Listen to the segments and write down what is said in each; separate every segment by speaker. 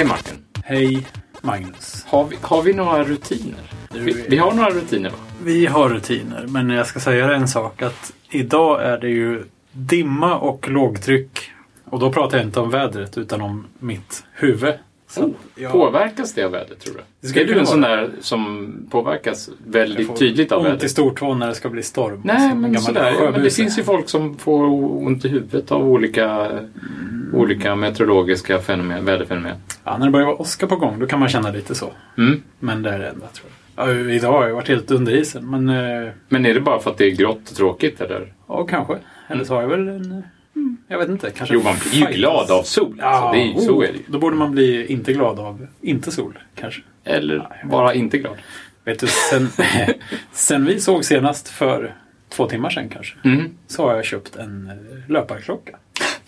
Speaker 1: Hej Martin.
Speaker 2: Hej Magnus.
Speaker 1: Har vi, har vi några rutiner? Vi, vi har några rutiner va?
Speaker 2: Vi har rutiner, men jag ska säga en sak. att Idag är det ju dimma och lågtryck. Och då pratar jag inte om vädret utan om mitt huvud. Så
Speaker 1: Oh,
Speaker 2: jag-
Speaker 1: Påverkas det av vädret tror du?
Speaker 2: Det
Speaker 1: är du en sån där som påverkas väldigt tydligt av
Speaker 2: ont i
Speaker 1: vädret?
Speaker 2: stortån när det ska bli storm.
Speaker 1: Nej, men sådär. Ja, men det finns ju folk som får ont i huvudet av olika, olika meteorologiska fenomen, väderfenomen.
Speaker 2: Ja, när det börjar vara åska på gång då kan man känna lite så.
Speaker 1: Mm.
Speaker 2: Men det är det enda tror jag. Ja, idag har jag varit helt under isen. Men eh,
Speaker 1: Men är det bara för att det är grått och tråkigt eller?
Speaker 2: ja, kanske. Eller så har jag väl en... Mm, jag vet inte. Kanske
Speaker 1: Jo, man blir ju glad av sol.
Speaker 2: Ja,
Speaker 1: Alltså, det är, ju- så
Speaker 2: oh,
Speaker 1: är det ju.
Speaker 2: Då borde man bli inte glad av inte sol, kanske.
Speaker 1: Eller
Speaker 2: vet
Speaker 1: bara inte glad.
Speaker 2: Vet du, sen, sen vi såg senast för två timmar sedan kanske,
Speaker 1: Mm.
Speaker 2: så har jag köpt en eh, löparklocka.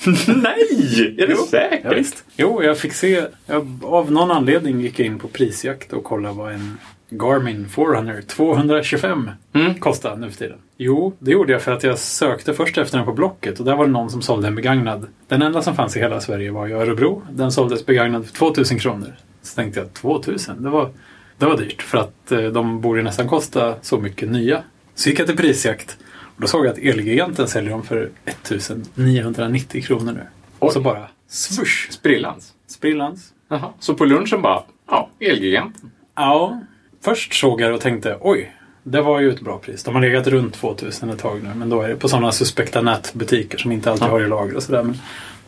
Speaker 1: Nej! Är det säkert?
Speaker 2: Ja, visst. Jo, jag fick se, jag, av någon anledning gick jag in på prisjakt och kollade vad en Garmin Forerunner 225
Speaker 1: Mm.
Speaker 2: kostar nu för tiden. Jo, det gjorde jag för att jag sökte först efter den på Blocket och där var det någon som sålde en begagnad. Den enda som fanns i hela Sverige var i Örebro. Den såldes begagnad för 2000 kronor. Så tänkte jag 2000, det var, det var dyrt för att eh, de borde nästan kosta så mycket nya. Så gick jag till prisjakt och då såg jag att Elgiganten säljer dem för 1990 kronor nu. Och så
Speaker 1: Oj.
Speaker 2: bara swoosh,
Speaker 1: Sprillans.
Speaker 2: sprillans.
Speaker 1: Jaha. Så på lunchen bara, ja, Elgiganten.
Speaker 2: Ja, först såg jag det och tänkte oj, det var ju ett bra pris. De har legat runt 2000 ett tag nu, men då är det på sådana suspekta nätbutiker som inte alltid
Speaker 1: Ja.
Speaker 2: har i lager och sådär. Men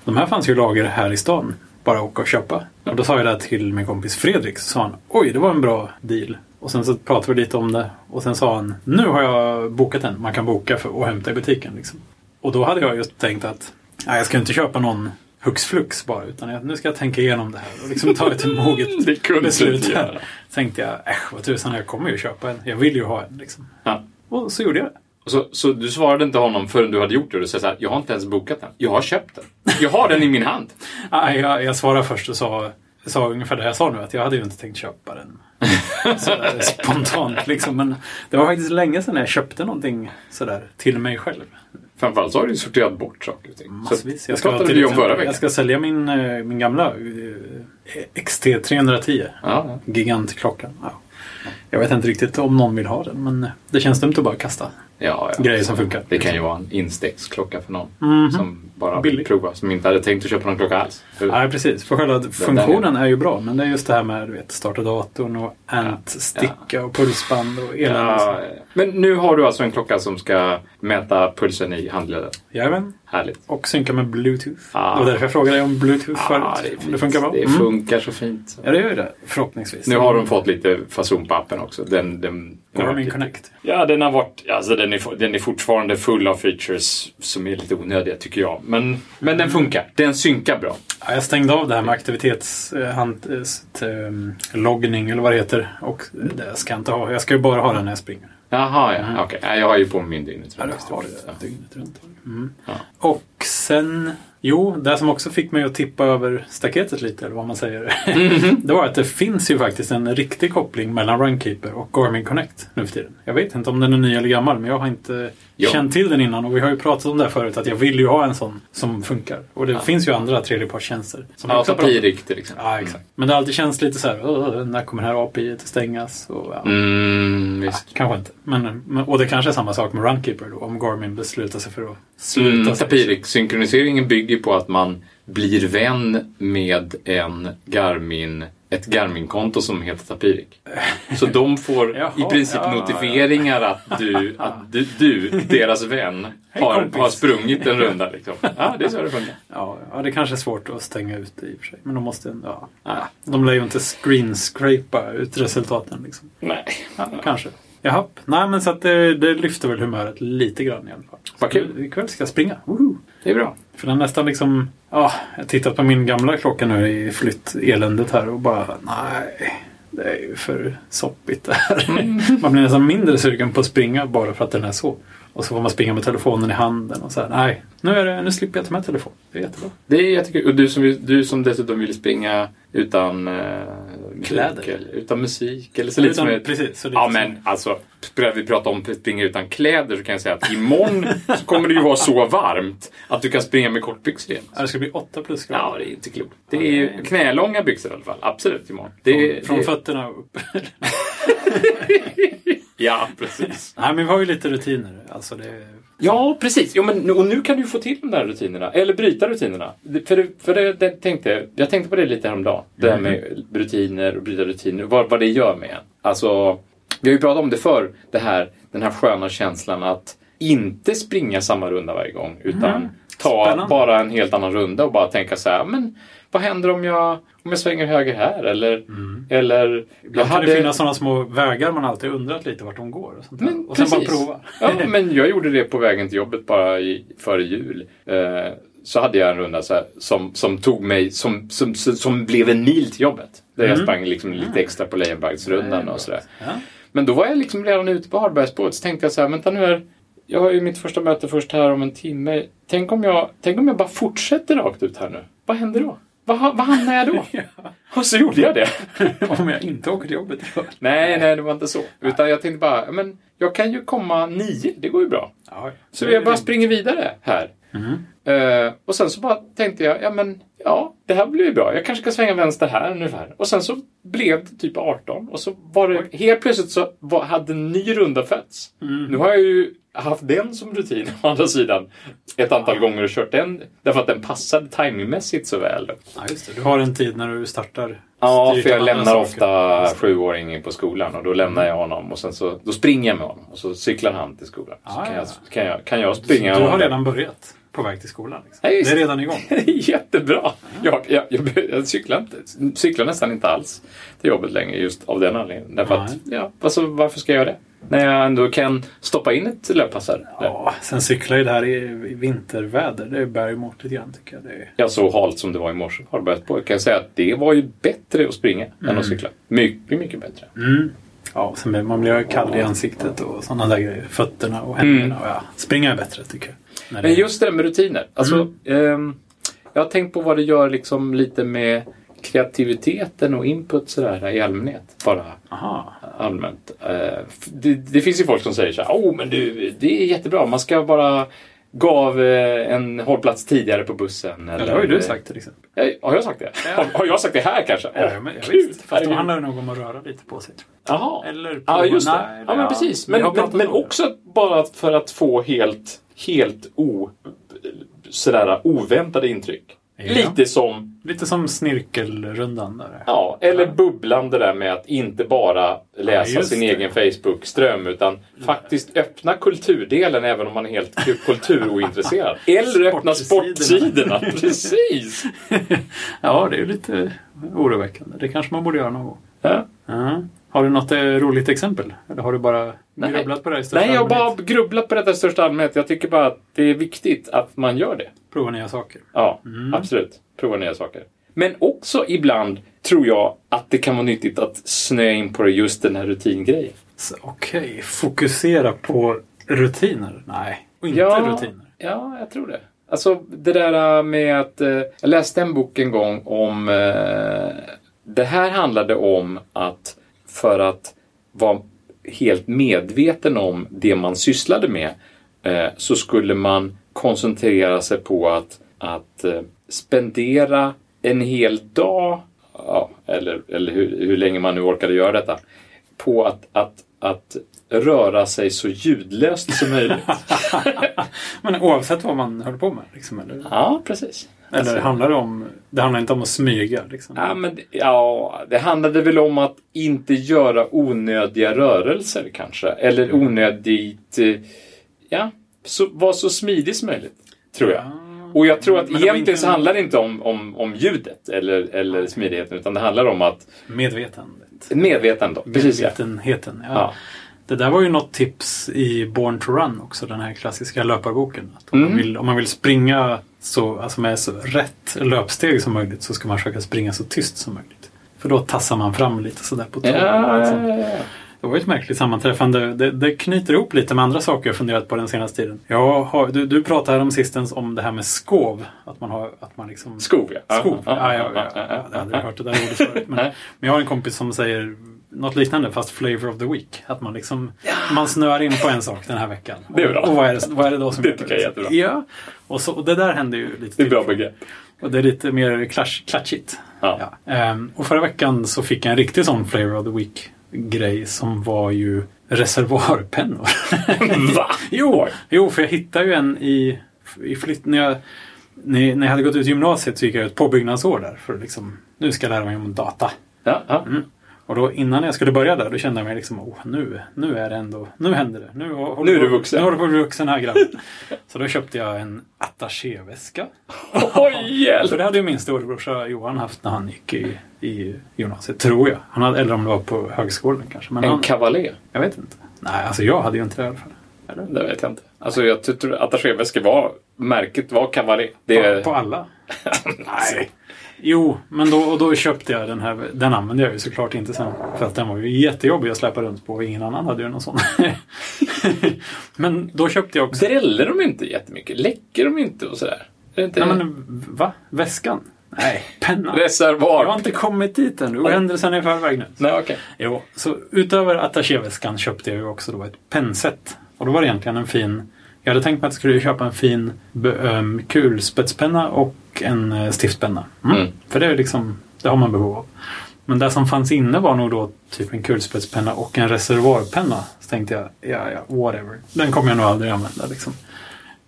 Speaker 2: de här fanns ju i lager här i stan. Bara åka och köpa. Och då sa jag det till min kompis Fredrik. Så sa han, oj, det var en bra deal. Och sen så pratade vi lite om det. Och sen sa han, nu har jag bokat den. Man kan boka för att hämta i butiken. Liksom. Och då hade jag just tänkt att, nej, jag ska inte köpa någon hux flux bara. Utan jag, nu ska jag tänka igenom det här och liksom ta ett moget
Speaker 1: Det kunde
Speaker 2: beslut.
Speaker 1: inte göra.
Speaker 2: Tänkte jag, äsch vad tusan, jag kommer ju köpa en. Jag vill ju ha en. Liksom.
Speaker 1: Ja.
Speaker 2: Och så gjorde jag det.
Speaker 1: Och Så, så du svarade inte honom förrän du hade gjort det? Du sa så här, jag har inte ens bokat den. Jag har köpt den. Jag har den i min hand.
Speaker 2: Nej, jag, jag svarade först och sa, sa ungefär det jag sa nu. Att jag hade ju inte tänkt köpa den. Sådär spontant liksom. Men det var faktiskt länge sedan jag köpte någonting sådär till mig själv.
Speaker 1: Framförallt så har du sorterat bort saker och ting.
Speaker 2: Massvis.
Speaker 1: Jag pratade vi om förra veckan.
Speaker 2: jag ska sälja min, eh, min gamla eh, XT310.
Speaker 1: Ja, ja.
Speaker 2: Gigantklockan. Ja. Jag vet inte riktigt om någon vill ha den. Men det känns dumt att bara kasta.
Speaker 1: Ja, ja.
Speaker 2: Grejer som funkar.
Speaker 1: Det kan ju vara en instegsklocka för någon.
Speaker 2: Mhm.
Speaker 1: Som bara
Speaker 2: Billig.
Speaker 1: vill prova. Som inte hade tänkt att köpa någon klocka alls. För-
Speaker 2: Nej, precis. För själva funktionen är ju bra. Men det är just det här med du vet, starta datorn och Ant-sticka och pulsband och elände.
Speaker 1: Ja, men nu har du alltså en klocka som ska mäta pulsen i handleden.
Speaker 2: Jajamän.
Speaker 1: Härligt.
Speaker 2: Och synka med Bluetooth.
Speaker 1: Ah.
Speaker 2: Det var därför jag frågade dig om Bluetooth
Speaker 1: Ja,
Speaker 2: förut.
Speaker 1: det,
Speaker 2: det funkar bra.
Speaker 1: Det
Speaker 2: Mm.
Speaker 1: funkar så fint.
Speaker 2: Ja, det gör ju det. Förhoppningsvis.
Speaker 1: Nu har de fått lite fason på appen också. Den, den,
Speaker 2: Garmin Connect.
Speaker 1: Ja, den har varit... Alltså den är, den är fortfarande full av features som är lite onödiga tycker jag. Men, men den funkar. Den synkar bra.
Speaker 2: Ja, jag stängde av det här med aktivitetsloggning eller vad det heter. Och det ska jag inte ha. Jag ska ju bara ha den när jag springer.
Speaker 1: Jaha, ja. Okej. Ja, jag har ju på min dygnet
Speaker 2: Ja,
Speaker 1: runt.
Speaker 2: det har det dygnet runt. Mm.
Speaker 1: Ja.
Speaker 2: Och sen, jo, det som också fick mig att tippa över staketet lite, eller vad man säger.
Speaker 1: Mhm.
Speaker 2: det var att det finns ju faktiskt en riktig koppling mellan Runkeeper och Garmin Connect nu för tiden. Jag vet inte om den är ny eller gammal, men jag har inte
Speaker 1: Ja.
Speaker 2: känt till den innan. Och vi har ju pratat om det här förut, att jag vill ju ha en sån som funkar. Och det
Speaker 1: Ja.
Speaker 2: finns ju andra tredjepartstjänster. som
Speaker 1: Ja,
Speaker 2: också har pratat om.
Speaker 1: Tapirik till exempel.
Speaker 2: Ja, exakt. Men det har alltid känts lite så här, "Åh, när kommer det här API att stängas? Och, ja.
Speaker 1: Mm, visst.
Speaker 2: Kanske inte. Men, men, och det kanske är samma sak med Runkeeper då, om Garmin beslutar sig för att sluta
Speaker 1: Mm. Tapirik-synkroniseringen bygger på att man blir vän med en Garmin, ett Garmin-konto som heter Tapirik. Så de får
Speaker 2: Jaha,
Speaker 1: i princip
Speaker 2: ja, ja.
Speaker 1: notifieringar att du, att du, du deras vän,
Speaker 2: Hej,
Speaker 1: har,
Speaker 2: kompis.
Speaker 1: har sprungit en runda. Liksom. Ja, det är så det funkar.
Speaker 2: Ja, ja, det kanske är svårt att stänga ut det i och för sig. Men de måste ja.
Speaker 1: Ja.
Speaker 2: De lär ju inte screenscrapa ut resultaten liksom.
Speaker 1: Nej.
Speaker 2: Ja, kanske. Jaha. Nej, men så att det, det lyfter väl humöret lite grann i alla fall.
Speaker 1: Vad kul.
Speaker 2: Ikväll ska jag springa. Woho!
Speaker 1: Det är bra.
Speaker 2: För den nästan liksom... Ja, jag har tittat på min gamla klocka nu i flytteländet här och bara nej. Det är ju för soppigt det här. Man blir nästan mindre sugen på att springa bara för att den är så. Och så får man springa med telefonen i handen och så här. Nej, nu, är det, nu slipper jag ta med telefonen. Det är jättebra.
Speaker 1: Det är jättekul. Och du som, vill- du som dessutom vill springa utan, eh,
Speaker 2: Kläder.
Speaker 1: Eller utan musik. Eller så lite
Speaker 2: Utan-
Speaker 1: som ett-
Speaker 2: precis, så lite
Speaker 1: Ja
Speaker 2: som-
Speaker 1: men alltså, vi prata om att springa utan kläder så kan jag säga att imorgon så kommer det ju vara så varmt att du kan springa med kortbyxor igen.
Speaker 2: Ja, det ska bli 8 plusgrader.
Speaker 1: Ja, det är inte klokt. Det är ju knälånga byxor i alla fall. Absolut imorgon. Det är,
Speaker 2: Från
Speaker 1: det,
Speaker 2: fötterna upp.
Speaker 1: Ja, precis.
Speaker 2: Nej, men vi har ju lite rutiner. Alltså det...
Speaker 1: Ja, precis. Jo, men, och nu kan du få till de där rutinerna. Eller bryta rutinerna. För, det, för det, det tänkte, jag- jag tänkte på det lite häromdagen. Det här med rutiner och bryta rutiner. Vad, vad det gör med en. Alltså, vi har ju pratat om det förr. Det här, den här sköna känslan att inte springa samma runda varje gång. Utan ta
Speaker 2: Spännande.
Speaker 1: bara en helt annan runda och bara tänka så här. Men vad händer om jag, om jag svänger höger här? Eller, eller
Speaker 2: Ibland kan det finnas sådana små vägar man alltid undrat lite vart de går. Och, sånt.
Speaker 1: Men
Speaker 2: och sen bara prova.
Speaker 1: Ja, men jag gjorde det på vägen till jobbet bara i, före jul. Eh, så hade jag en runda så här, som, som tog mig, som, som, som, som blev en mil till jobbet. Där jag sprang liksom lite extra på Lejonbaggsrundan och sådär.
Speaker 2: Ja.
Speaker 1: Men då var jag liksom redan ute på Hardbergsspåret så tänkte jag så här, vänta nu är jag har ju mitt första möte först här om en timme. Tänk om jag, tänk om jag bara fortsätter rakt ut här nu. Vad händer då? Vad, vad hamnar jag då? Och så gjorde jag det.
Speaker 2: Om jag inte åker till jobbet idag.
Speaker 1: Nej, nej, det var inte så. Utan jag tänkte bara, men jag kan ju komma nio, det går ju bra.
Speaker 2: Ja,
Speaker 1: Så jag bara springer vidare här.
Speaker 2: Mm.
Speaker 1: Eh, och sen så bara tänkte jag, ja men ja, det här blir ju bra. Jag kanske ska svänga vänster här ungefär. Och sen så blev det typ 18. Och så var det, helt plötsligt så var, hade en ny runda fötts.
Speaker 2: Mm.
Speaker 1: Nu har jag ju haft den som rutin å andra sidan ett antal gånger och kört den därför att den passade timingmässigt så väl.
Speaker 2: Ja, just det. Du har en tid när du startar.
Speaker 1: Ja, för jag lämnar
Speaker 2: saker.
Speaker 1: ofta sjuåringen på skolan och då lämnar jag honom och sen så då springer jag med honom och så cyklar han till skolan. Så
Speaker 2: Ah,
Speaker 1: kan,
Speaker 2: ja.
Speaker 1: jag, kan, jag, kan jag springa
Speaker 2: Du har
Speaker 1: honom
Speaker 2: redan börjat på väg till skolan. Liksom.
Speaker 1: Ja,
Speaker 2: det är redan igång.
Speaker 1: Jättebra! Jag, jag, jag, jag cyklar, inte, cyklar nästan inte alls till jobbet längre just av den anledningen. Därför att, ja, alltså, varför ska jag göra det? När jag ändå kan stoppa in ett löppass här.
Speaker 2: Ja, sen cyklar ju det här i i vinterväder. Det bär ju emot lite grann tycker jag. Det är...
Speaker 1: Ja, så halt som det var i morse har det börjat på. Jag kan säga att det var ju bättre att springa än att cykla. Mycket, mycket bättre.
Speaker 2: Mm. Ja, sen man blir kall i ansiktet och sådana där grejer. Fötterna och händerna. Och ja, springa är bättre tycker jag. Det-
Speaker 1: Men just det där med rutiner. Alltså, ehm, jag har tänkt på vad det gör liksom lite med kreativiteten och input sådär i allmänhet. Bara
Speaker 2: Aha.
Speaker 1: allmänt. Eh, det, det finns ju folk som säger så här, oh men du, det är jättebra, man ska bara gå av eh, en hållplats tidigare på bussen.
Speaker 2: Ja, det har ju du sagt till exempel.
Speaker 1: Har jag sagt det? Har, har jag sagt det här kanske?
Speaker 2: Ja, men, ja, visst. Fast
Speaker 1: herregud.
Speaker 2: handlar det nog om att röra lite på sig.
Speaker 1: Jaha.
Speaker 2: Eller
Speaker 1: Ja,
Speaker 2: prova-
Speaker 1: just det. Ja, men
Speaker 2: ja,
Speaker 1: precis. Men, men, men
Speaker 2: det.
Speaker 1: också bara för att få helt, helt o, sådär, oväntade intryck.
Speaker 2: Ja.
Speaker 1: Lite som,
Speaker 2: Lite som snirkelrundan där.
Speaker 1: ja, eller bubblande där med att inte bara läsa
Speaker 2: just
Speaker 1: sin
Speaker 2: det.
Speaker 1: egen Facebook-ström utan faktiskt öppna kulturdelen även om man är helt ku- kulturointresserad. Eller öppna
Speaker 2: Sportsidorna.
Speaker 1: sportsidorna. Precis!
Speaker 2: Ja, det är lite oroväckande. Det kanske man borde göra någon gång.
Speaker 1: Ja.
Speaker 2: Ja. Har du något eh, roligt exempel? Eller har du bara. Grubblat på det i största
Speaker 1: Nej, jag har bara grubblat på detta i största allmänhet. Jag tycker bara att det är viktigt att man gör det.
Speaker 2: Prova nya saker.
Speaker 1: Ja,
Speaker 2: Mm.
Speaker 1: absolut. Prova nya saker. Men också ibland tror jag att det kan vara nyttigt att snöa in på just den här rutingrejen.
Speaker 2: Okej, fokusera på rutiner? Nej, och inte rutiner.
Speaker 1: Ja, jag tror det. Alltså det där med att... Eh, jag läste en bok en gång om... Eh, det här handlade om att för att vara helt medveten om det man sysslade med eh, så skulle man koncentrera sig på att, att eh, spendera en hel dag, ja, eller, eller hur, hur länge man nu orkade göra detta, på att, att, att röra sig så ljudlöst som möjligt.
Speaker 2: Men oavsett vad man höll på med? Liksom, eller
Speaker 1: Ja, precis.
Speaker 2: Eller
Speaker 1: Alltså,
Speaker 2: handlar det om... Det handlar inte om att smyga? Liksom.
Speaker 1: ja, men, ja, det handlade väl om att inte göra onödiga rörelser kanske. Eller onödigt... eh, Ja, så, vara så smidig som möjligt. Tror jag. Och jag tror att
Speaker 2: Men var
Speaker 1: egentligen
Speaker 2: inte-
Speaker 1: så handlar det inte om, om, om ljudet eller, eller smidigheten. Utan det handlar om att
Speaker 2: Medvetandet.
Speaker 1: medvetande. Precis.
Speaker 2: Medvetenheten. Ja.
Speaker 1: ja.
Speaker 2: Det där var ju något tips i Born to Run också, den här klassiska löparboken. Att om, man,
Speaker 1: Mm.
Speaker 2: vill, om man vill springa så, alltså med så rätt löpsteg som möjligt så ska man försöka springa så tyst som möjligt. För då tassar man fram lite sådär på tårna.
Speaker 1: Ja,
Speaker 2: alltså.
Speaker 1: ja, ja, ja.
Speaker 2: Det var ett märkligt sammanträffande. Det, det knyter ihop lite med andra saker jag funderat på den senaste tiden. Jag har, du, du pratade om sistens om det här med skov. Att man har, att man liksom...
Speaker 1: Skov, ja.
Speaker 2: Skov.
Speaker 1: Ja,
Speaker 2: Ja,
Speaker 1: ja,
Speaker 2: ja,
Speaker 1: ja,
Speaker 2: ja,
Speaker 1: ja,
Speaker 2: Jag hade hört det där ordet förut. Men, men jag har en kompis som säger något liknande fast flavor of the week. Att man liksom man snöar in på en sak den här veckan.
Speaker 1: Det är bra.
Speaker 2: Och, och vad, är det, vad är det då som
Speaker 1: Det tycker jag är
Speaker 2: liksom?
Speaker 1: jättebra.
Speaker 2: Ja. Och, så, och det där händer ju lite
Speaker 1: Det är bra begrepp.
Speaker 2: Och det är lite mer klatschigt.
Speaker 1: Ja.
Speaker 2: Ja. Ehm, och förra veckan så fick jag en riktig sån flavor of the week grej som var ju reservoarpennor.
Speaker 1: Va?
Speaker 2: jo, jo, för jag hittade ju en i, i flytt... När jag, när, när jag hade gått ut gymnasiet så gick jag ett påbyggnadsår där för att liksom, nu ska jag lära mig om data.
Speaker 1: Ja, ja.
Speaker 2: Mm. Och då innan jag skulle börja där, då kände jag mig liksom, oh, nu, nu är det ändå, nu händer det. Nu, håller
Speaker 1: Nu är du vuxen.
Speaker 2: Nu håller du på vuxen här grabben. så då köpte jag en attachéväska.
Speaker 1: Oj, hjälp!
Speaker 2: För det hade ju min storebrorsa Johan haft när han gick i, i gymnasiet, tror jag. Han hade, eller om det var på högskolan kanske. Men
Speaker 1: En
Speaker 2: han,
Speaker 1: cavaler?
Speaker 2: jag vet inte. Nej, alltså jag hade ju inte det i alla fall. Eller?
Speaker 1: Det vet jag inte. Alltså jag tror att attachéväskor var... Märket var cavaler. Det.
Speaker 2: På, på alla? Nej. Jo, men då, och då köpte jag den här. Den använde jag ju såklart inte sen. För att den var ju jättejobbig att släppa runt på och ingen annan hade ju någon sån. men då köpte jag också.
Speaker 1: Dräller de inte jättemycket? Läcker de inte och sådär? Är inte
Speaker 2: Nej, men va? Väskan? Nej, pennan.
Speaker 1: reservoar?
Speaker 2: Jag har inte kommit dit än. Du är händelsen i förväg nu.
Speaker 1: Nej, okej.
Speaker 2: Jo, så utöver attachéväskan köpte jag ju också då ett pennset. Och då var det egentligen en fin... Jag hade tänkt mig att jag skulle köpa en fin be- öm, kulspetspenna och en eh, stiftpenna. Mm.
Speaker 1: Mm.
Speaker 2: För det är liksom, det har man behov av. Men det som fanns inne var nog då typ en kulspetspenna och en reservoarpenna. Så tänkte jag, ja, ja, whatever. Den kommer jag nog aldrig använda liksom.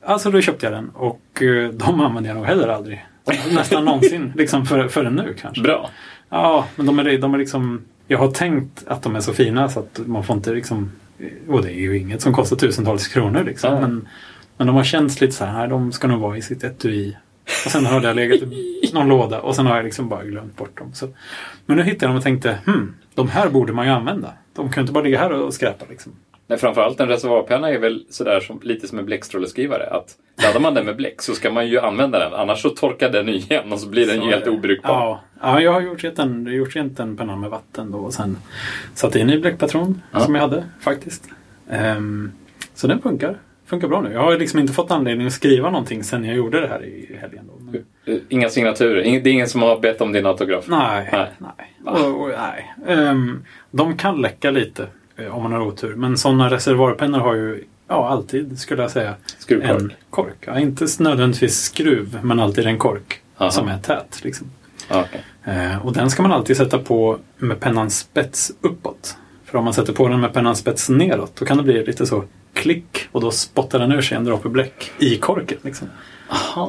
Speaker 2: Alltså då köpte jag den och eh, de använder jag nog heller aldrig. Nästan någonsin, liksom för, förrän nu kanske.
Speaker 1: Bra.
Speaker 2: Ja, men de är, de är liksom... Jag har tänkt att de är så fina så att man får inte liksom... Och det är ju inget som kostar tusentals kronor liksom.
Speaker 1: Ja.
Speaker 2: Men, men de har känts lite så här, de ska nog vara i sitt etui. Och sen har det legat i någon låda och sen har jag liksom bara glömt bort dem. Så. Men nu hittade jag dem och tänkte, hmm, de här borde man ju använda. De kan ju inte bara ligga här och skräpa liksom.
Speaker 1: Nej, framförallt en reservoarpenna är väl sådär som, lite som en bläckstråleskrivare. Att laddar man den med bläck så ska man ju använda den. Annars så torkar den igen och så blir den ju helt obrukbar.
Speaker 2: Ja, ja jag har gjort rent en, gjort rent en penna med vatten då och sen satt in i bläckpatron
Speaker 1: Ja.
Speaker 2: som jag hade faktiskt. Ehm, så den funkar. Funkar bra nu. Jag har liksom inte fått anledning att skriva någonting sen jag gjorde det här i helgen. Då. Men,
Speaker 1: Eh, Inga signaturer. Det är ingen som har bett om din autograf.
Speaker 2: nej,
Speaker 1: Nej.
Speaker 2: nej. Och, och, nej. Ehm, de kan läcka lite om man har otur. Men sådana reservoarpennor har ju ja, alltid, skulle jag säga,
Speaker 1: Skruvkork.
Speaker 2: en kork. Ja, inte nödvändigtvis skruv, men alltid en kork
Speaker 1: Aha.
Speaker 2: som är tät. Liksom.
Speaker 1: Ja, okej.
Speaker 2: Eh, och den ska man alltid sätta på med pennans spets uppåt. För om man sätter på den med pennans spets neråt då kan det bli lite så klick och då spottar den ur sig en droppe bläck i korken. Liksom.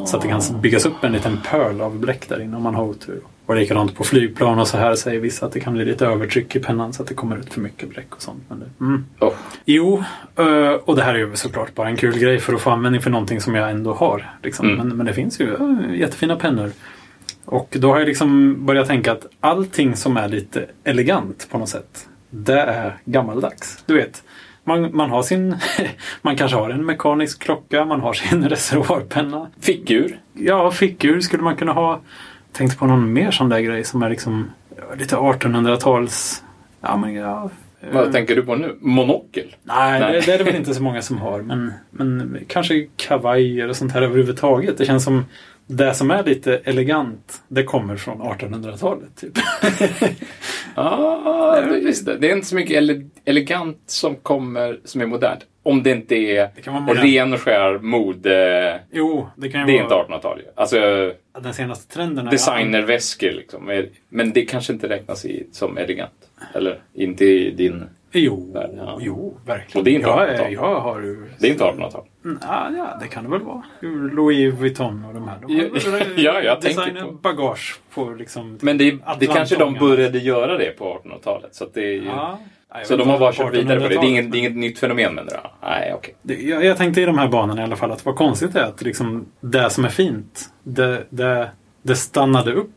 Speaker 2: Så att det kan byggas upp en liten pöl av bläck där inne om man har otur. Och likadant på flygplan och så här säger vissa att det kan bli lite övertryck i pennan så att det kommer ut för mycket bläck och sånt. Men det, mm.
Speaker 1: Oh.
Speaker 2: Jo, eh, och det här är ju såklart bara en kul grej för att få användning för någonting som jag ändå har. Liksom.
Speaker 1: Mm.
Speaker 2: Men, men det finns ju eh, jättefina pennor. Och då har jag liksom börjat tänka att allting som är lite elegant på något sätt, det är gammaldags. Du vet, man, man har sin... man kanske har en mekanisk klocka, man har sin reservoarpenna.
Speaker 1: Fickur.
Speaker 2: Ja, fickur skulle man kunna ha. Tänkte på någon mer sån där grej som är liksom lite 1800-tals... Ja, men ja...
Speaker 1: Vad
Speaker 2: eh,
Speaker 1: tänker du på nu? Monokel?
Speaker 2: Nej,
Speaker 1: Nej.
Speaker 2: Det, det är det väl inte så många som har. Men, men kanske kavajer och sånt här överhuvudtaget. Det känns som det som är lite elegant, det kommer från 1800-talet. Typ.
Speaker 1: Ja, det, visst det. Det är inte så mycket ele elegant som kommer som är modernt. Om det inte är
Speaker 2: Det
Speaker 1: ren och skär mode.
Speaker 2: Jo, det kan ju
Speaker 1: Det är
Speaker 2: vara...
Speaker 1: inte 1800-tal ju. Alltså
Speaker 2: Den senaste trenden
Speaker 1: designerväskor liksom. Men det kanske inte räknas i, som elegant. Eller inte i din...
Speaker 2: Jo,
Speaker 1: Värld, ja.
Speaker 2: jo, verkligen.
Speaker 1: Och det är inte
Speaker 2: jag,
Speaker 1: 1800-tal.
Speaker 2: är- jag har ju...
Speaker 1: Det är inte 1800-tal.
Speaker 2: Mm, Ja, ja, det kan det väl vara. Louis Vuitton och de här. De har
Speaker 1: Ja, ja, jag tänker på-
Speaker 2: bagage på liksom...
Speaker 1: Men det, det kanske de började göra det på 1800-talet. Så, det är ju,
Speaker 2: Ja.
Speaker 1: Så de har bara kört vidare på det. Det är
Speaker 2: 1800-talet,
Speaker 1: inget, det är inget nytt fenomen menar du? Nej, okej.
Speaker 2: Det, jag, jag tänkte i de här banorna i alla fall att vad konstigt det är att liksom, det som är fint, det, det, det stannade upp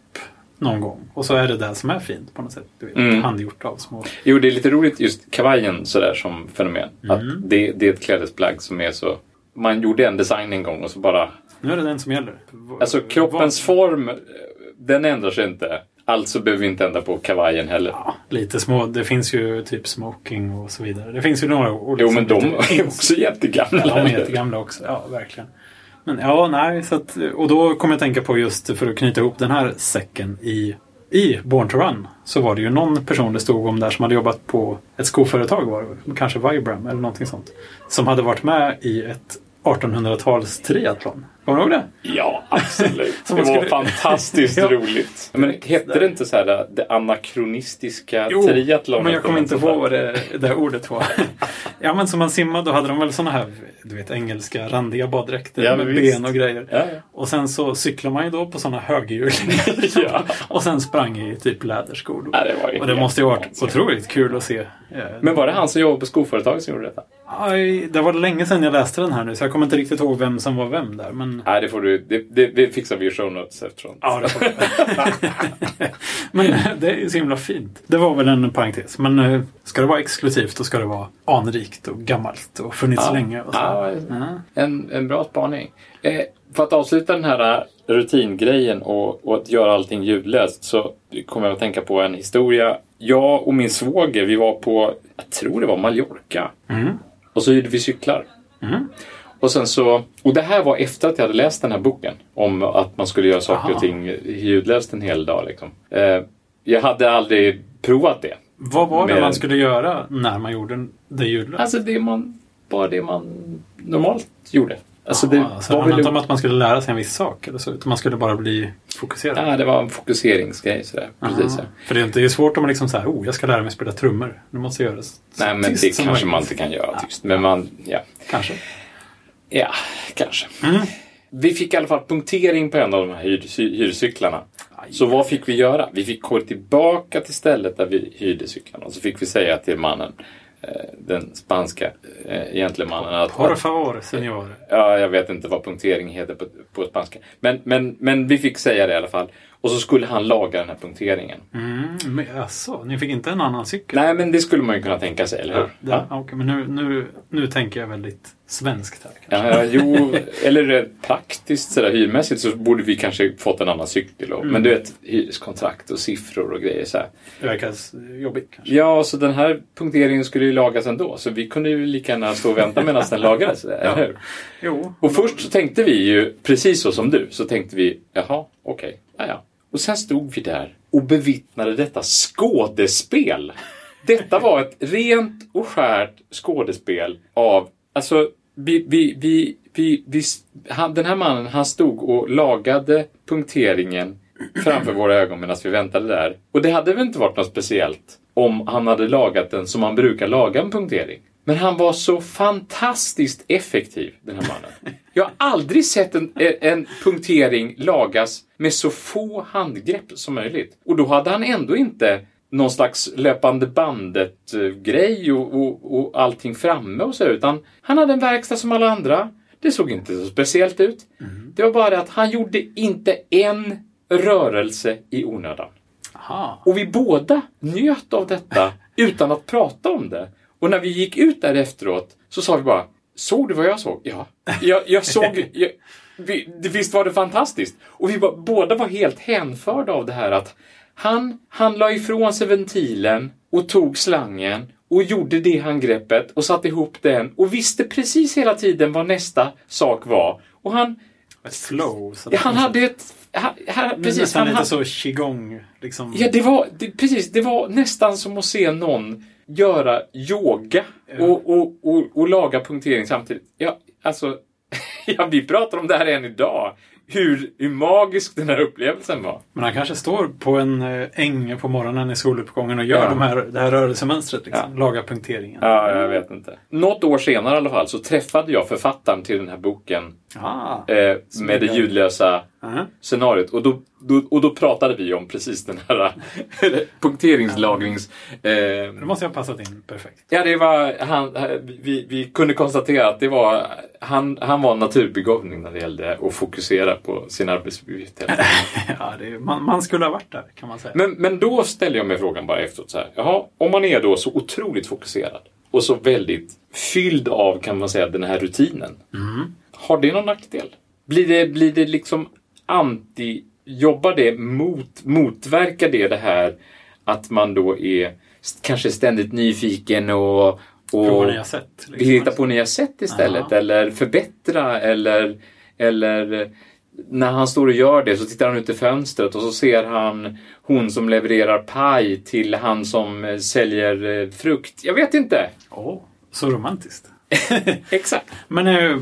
Speaker 2: någon gång. Och så är det det som är fint på något sätt. Du vet,
Speaker 1: Mm.
Speaker 2: Handgjort av små...
Speaker 1: Jo, det är lite roligt just kavajen sådär som fenomen.
Speaker 2: Mm.
Speaker 1: Att det, det är ett klädesplagg som är så... Man gjorde en design en gång och så bara...
Speaker 2: Nu är det den som gäller.
Speaker 1: Alltså kroppens form, eh, den ändrar sig inte. Alltså behöver vi inte ändra på kavajen heller.
Speaker 2: Ja, lite små. Det finns ju typ smoking och så vidare. Det finns ju några olika.
Speaker 1: Jo, men de är också jättegamla.
Speaker 2: Ja, de är jättegamla också. Ja, verkligen. Men ja, nej. Så att, och då kommer jag tänka på just för att knyta ihop den här säcken i, i Born to Run. Så var det ju någon person det stod om där som hade jobbat på ett skoföretag var det, Kanske Vibram eller någonting sånt. Som hade varit med i ett 1800-tals triathlon. Kommer du ihåg det?
Speaker 1: Ja, absolut. Det var fantastiskt roligt. Men hette det inte så här det anakronistiska triathlonet?
Speaker 2: men jag kommer inte
Speaker 1: något
Speaker 2: ihåg vad det, det ordet var. ja, men som man simmade då hade de väl såna här, du vet, engelska randiga baddräkter
Speaker 1: Ja,
Speaker 2: med
Speaker 1: visst.
Speaker 2: ben och grejer.
Speaker 1: Ja, ja.
Speaker 2: Och sen så cyklar man ju då på sådana höghjulingar.
Speaker 1: Ja.
Speaker 2: Och sen sprang i typ läderskor. Då.
Speaker 1: Det var
Speaker 2: och det måste ju varit
Speaker 1: vansinnigt.
Speaker 2: otroligt kul att se. Eh,
Speaker 1: Men var det han som jobbade på skoföretaget som gjorde detta?
Speaker 2: aj, det var länge sedan jag läste den här nu så jag kommer inte riktigt ihåg vem som var vem där. Men,
Speaker 1: Nej, det får du. Det, det, det fixar vi i show notes efteråt.
Speaker 2: ja, det får men det är så himla fint. Det var väl en parentes. Men eh, ska det vara exklusivt då ska det vara anrikt och gammalt och funnits
Speaker 1: Ja.
Speaker 2: länge. Och så.
Speaker 1: Ja. En, en bra spaning. Eh, för att avsluta den här rutingrejen och, och att göra allting ljudlöst så kommer jag att tänka på en historia. Jag och min svåger, vi var på, jag tror det var Mallorca.
Speaker 2: Mm.
Speaker 1: Och så hyrde vi cyklar.
Speaker 2: Mm.
Speaker 1: Och sen så, och det här var efter att jag hade läst den här boken. Om att man skulle göra saker
Speaker 2: Aha.
Speaker 1: och ting ljudlöst en hel dag. Liksom. Eh, jag hade aldrig provat det.
Speaker 2: Vad var det
Speaker 1: Mer
Speaker 2: man skulle göra när man gjorde det ljudlöst?
Speaker 1: Alltså det man, bara det man normalt gjorde. Alltså det
Speaker 2: Ja, så
Speaker 1: var
Speaker 2: handlade
Speaker 1: väl...
Speaker 2: inte om att man skulle lära sig en viss sak eller så, utan man skulle bara bli fokuserad.
Speaker 1: Ja, det var en fokuseringsgrej sådär. Precis. Ja.
Speaker 2: För det är inte det är svårt om man liksom säger oh, jag ska lära mig spela trummor. Nu måste jag göra det så
Speaker 1: Nej, men det kanske man inte kan göra tyst. Men man, ja.
Speaker 2: Kanske.
Speaker 1: Ja, kanske.
Speaker 2: Mm.
Speaker 1: Vi fick i alla fall punktering på en av de här hyr, hy- hyrcyklarna. Så vad fick vi göra? Vi fick gå tillbaka till stället där vi hyrde cyklarna. Och så fick vi säga till mannen, eh, den spanska eh, gentlemannen, att,
Speaker 2: Por favor, senor.
Speaker 1: Ja, jag vet inte vad punktering heter på, på spanska. Men, men, men vi fick säga det i alla fall. Och så skulle han laga den här punkteringen.
Speaker 2: Mm, men, alltså, ni fick inte en annan cykel?
Speaker 1: Nej, men det skulle man ju kunna tänka sig, eller hur?
Speaker 2: Det, ja. okej, men nu, nu, nu tänker jag väldigt svenskt här. Kanske.
Speaker 1: Ja, jo, eller praktiskt sådär hyrmässigt så borde vi kanske fått en annan cykel. Och, Men du vet, hyreskontrakt och siffror och grejer så här.
Speaker 2: Det verkar jobbigt kanske.
Speaker 1: Ja, så den här punkteringen skulle ju lagas ändå. Så vi kunde ju lika gärna stå och vänta medan den lagades, eller hur?
Speaker 2: Jo.
Speaker 1: Och först så tänkte vi ju, precis så som du, så tänkte vi, jaha, okej, ja, ja. Och sen stod vi där och bevittnade detta skådespel. Detta var ett rent och skärt skådespel av, alltså, vi, vi, vi, vi, vi, han, den här mannen, han stod och lagade punkteringen framför våra ögon medan vi väntade där. Och det hade väl inte varit något speciellt om han hade lagat den som man brukar laga en punktering. Men han var så fantastiskt effektiv, den här mannen. Jag har aldrig sett en, en punktering lagas med så få handgrepp som möjligt. Och då hade han ändå inte någon slags löpande bandet-grej och, och, och allting framme och så, utan han hade en verkstad som alla andra. Det såg inte så speciellt ut. Det var bara det att han gjorde inte en rörelse i onödan.
Speaker 2: Aha.
Speaker 1: Och vi båda njöt av detta utan att prata om det. Och när vi gick ut där efteråt så sa vi bara Såg du vad jag såg? Ja. Jag, jag såg... Jag, vi, visst var det fantastiskt? Och vi var, båda var helt hänförda av det här att han, han la ifrån sig ventilen och tog slangen och gjorde det handgreppet och satte ihop den och visste precis hela tiden vad nästa sak var. Och han,
Speaker 2: Ett flow.
Speaker 1: Ja, han hade ett... Han,
Speaker 2: precis,
Speaker 1: precis,
Speaker 2: nästan
Speaker 1: han,
Speaker 2: lite
Speaker 1: han,
Speaker 2: så qigong. Liksom.
Speaker 1: Ja, det var, det, precis, det var nästan som att se någon göra yoga och, och, och, och laga punktering samtidigt. Ja, alltså, ja, vi pratar om det här än idag. Hur, hur magisk den här upplevelsen var.
Speaker 2: Men han kanske står på en eh, äng på morgonen i soluppgången och gör
Speaker 1: Ja.
Speaker 2: de här, det här rörelsemönstret. Liksom. Lagar punkteringen.
Speaker 1: Ja, jag vet inte. Något år senare i alla fall så träffade jag författaren till den här boken
Speaker 2: Ah.
Speaker 1: eh, med det ljudlösa
Speaker 2: Aha.
Speaker 1: scenariot. Och då, då, och då pratade vi om precis den här punkteringslagrings... Eh,
Speaker 2: Det måste jag ha passat in perfekt.
Speaker 1: Ja, det var, han, vi, vi kunde konstatera att det var, han, han var en naturbegåvning när det gällde att fokusera på sin arbetsuppgift.
Speaker 2: ja, är, man, man skulle ha varit där kan man säga.
Speaker 1: Men, men då ställde jag mig frågan bara efteråt så här, jaha, om man är då så otroligt fokuserad och så väldigt fylld av, kan man säga, den här rutinen. Har det någon nackdel? Blir det, blir det liksom jobbar det mot, motverkar det det här att man då är kanske ständigt nyfiken och, och
Speaker 2: Prova nya sätt. liksom.
Speaker 1: hitta på nya sätt istället
Speaker 2: Ja.
Speaker 1: eller förbättra eller, eller när han står och gör det så tittar han ut i fönstret och så ser han hon som levererar paj till han som eh, säljer eh, frukt. Jag vet inte.
Speaker 2: Åh, så romantiskt.
Speaker 1: Exakt.
Speaker 2: Men eh,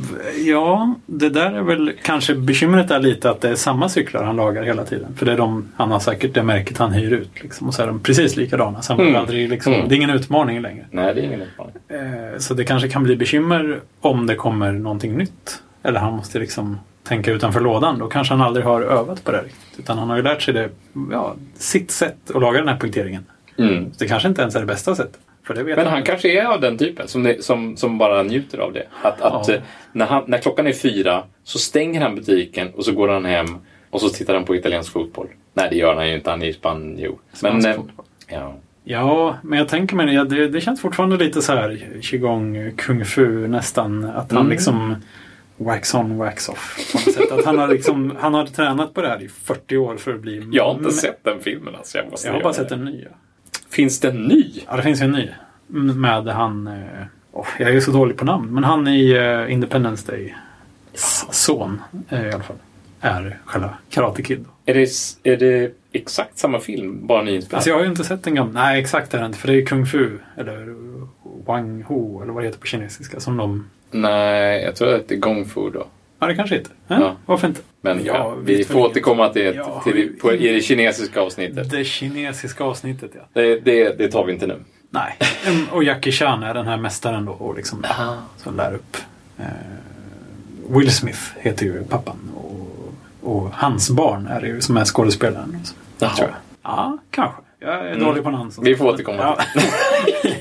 Speaker 2: ja, det där är väl kanske bekymret är lite att det är samma cyklar han lagar hela tiden. För det är de, han har säkert det märket han hyr ut. Liksom, och så är de precis likadana. Så
Speaker 1: Mm.
Speaker 2: aldrig, liksom,
Speaker 1: Mm.
Speaker 2: Det är ingen utmaning längre.
Speaker 1: Nej, det är ingen utmaning.
Speaker 2: Eh, så det kanske kan bli bekymmer om det kommer någonting nytt. Eller han måste liksom tänka utanför lådan. Då kanske han aldrig har övat på det riktigt. Utan han har ju lärt sig det, ja, sitt sätt att laga den här punkteringen.
Speaker 1: Mm.
Speaker 2: Det kanske inte ens är det bästa sättet. För det vet
Speaker 1: Men han kanske är av den typen som, som, som bara njuter av det. Att, att
Speaker 2: Ja.
Speaker 1: eh, när, han, när klockan är fyra så stänger han butiken och så går han hem och så tittar han på italiensk fotboll. Nej, det gör han ju inte. Han är i Spanien. Men,
Speaker 2: Spansk
Speaker 1: eh,
Speaker 2: fotboll.
Speaker 1: ja.
Speaker 2: Ja, men jag tänker mig, det, det känns fortfarande lite så här qigong, kung fu nästan. Att han
Speaker 1: Mm.
Speaker 2: liksom wax on, wax off. På något sätt. Att han har, liksom, han har tränat på det här i 40 år för att bli...
Speaker 1: Jag har inte sett den filmen. Alltså. Jag, måste
Speaker 2: Jag har bara sett
Speaker 1: det.
Speaker 2: en ny. ja.
Speaker 1: Finns det en ny?
Speaker 2: Ja, det finns en ny. Med han... Åh, jag är så dålig på namn. Men han i eh, Independence Day. Son eh, i alla fall. Är själva Karate Kid.
Speaker 1: Är det, är det exakt samma film, bara nyinspelad?
Speaker 2: Alltså jag har ju inte sett den gamla. Nej, exakt är det inte. För det är Kung Fu. Eller Wang Ho. Eller vad det heter på kinesiska. Som de...
Speaker 1: Nej, jag tror att det är Gong Fu då.
Speaker 2: Ja, det kanske inte. Ja,
Speaker 1: Ja.
Speaker 2: Varför inte?
Speaker 1: Men
Speaker 2: Ja,
Speaker 1: vi får återkomma till,
Speaker 2: Ja,
Speaker 1: till, på, i det kinesiska avsnittet.
Speaker 2: Det kinesiska avsnittet, ja.
Speaker 1: Det, det, det tar vi inte nu.
Speaker 2: Nej. Mm, Och Jackie Chan är den här mästaren då. Och liksom,
Speaker 1: Aha.
Speaker 2: som lär upp. Eh, Will Smith heter ju pappan. Och, och hans barn är det ju som är skådespelaren.
Speaker 1: Jaha.
Speaker 2: Tror jag. Ja, kanske. Jag är
Speaker 1: Mm.
Speaker 2: dålig på namn.
Speaker 1: Vi får återkomma
Speaker 2: Ja.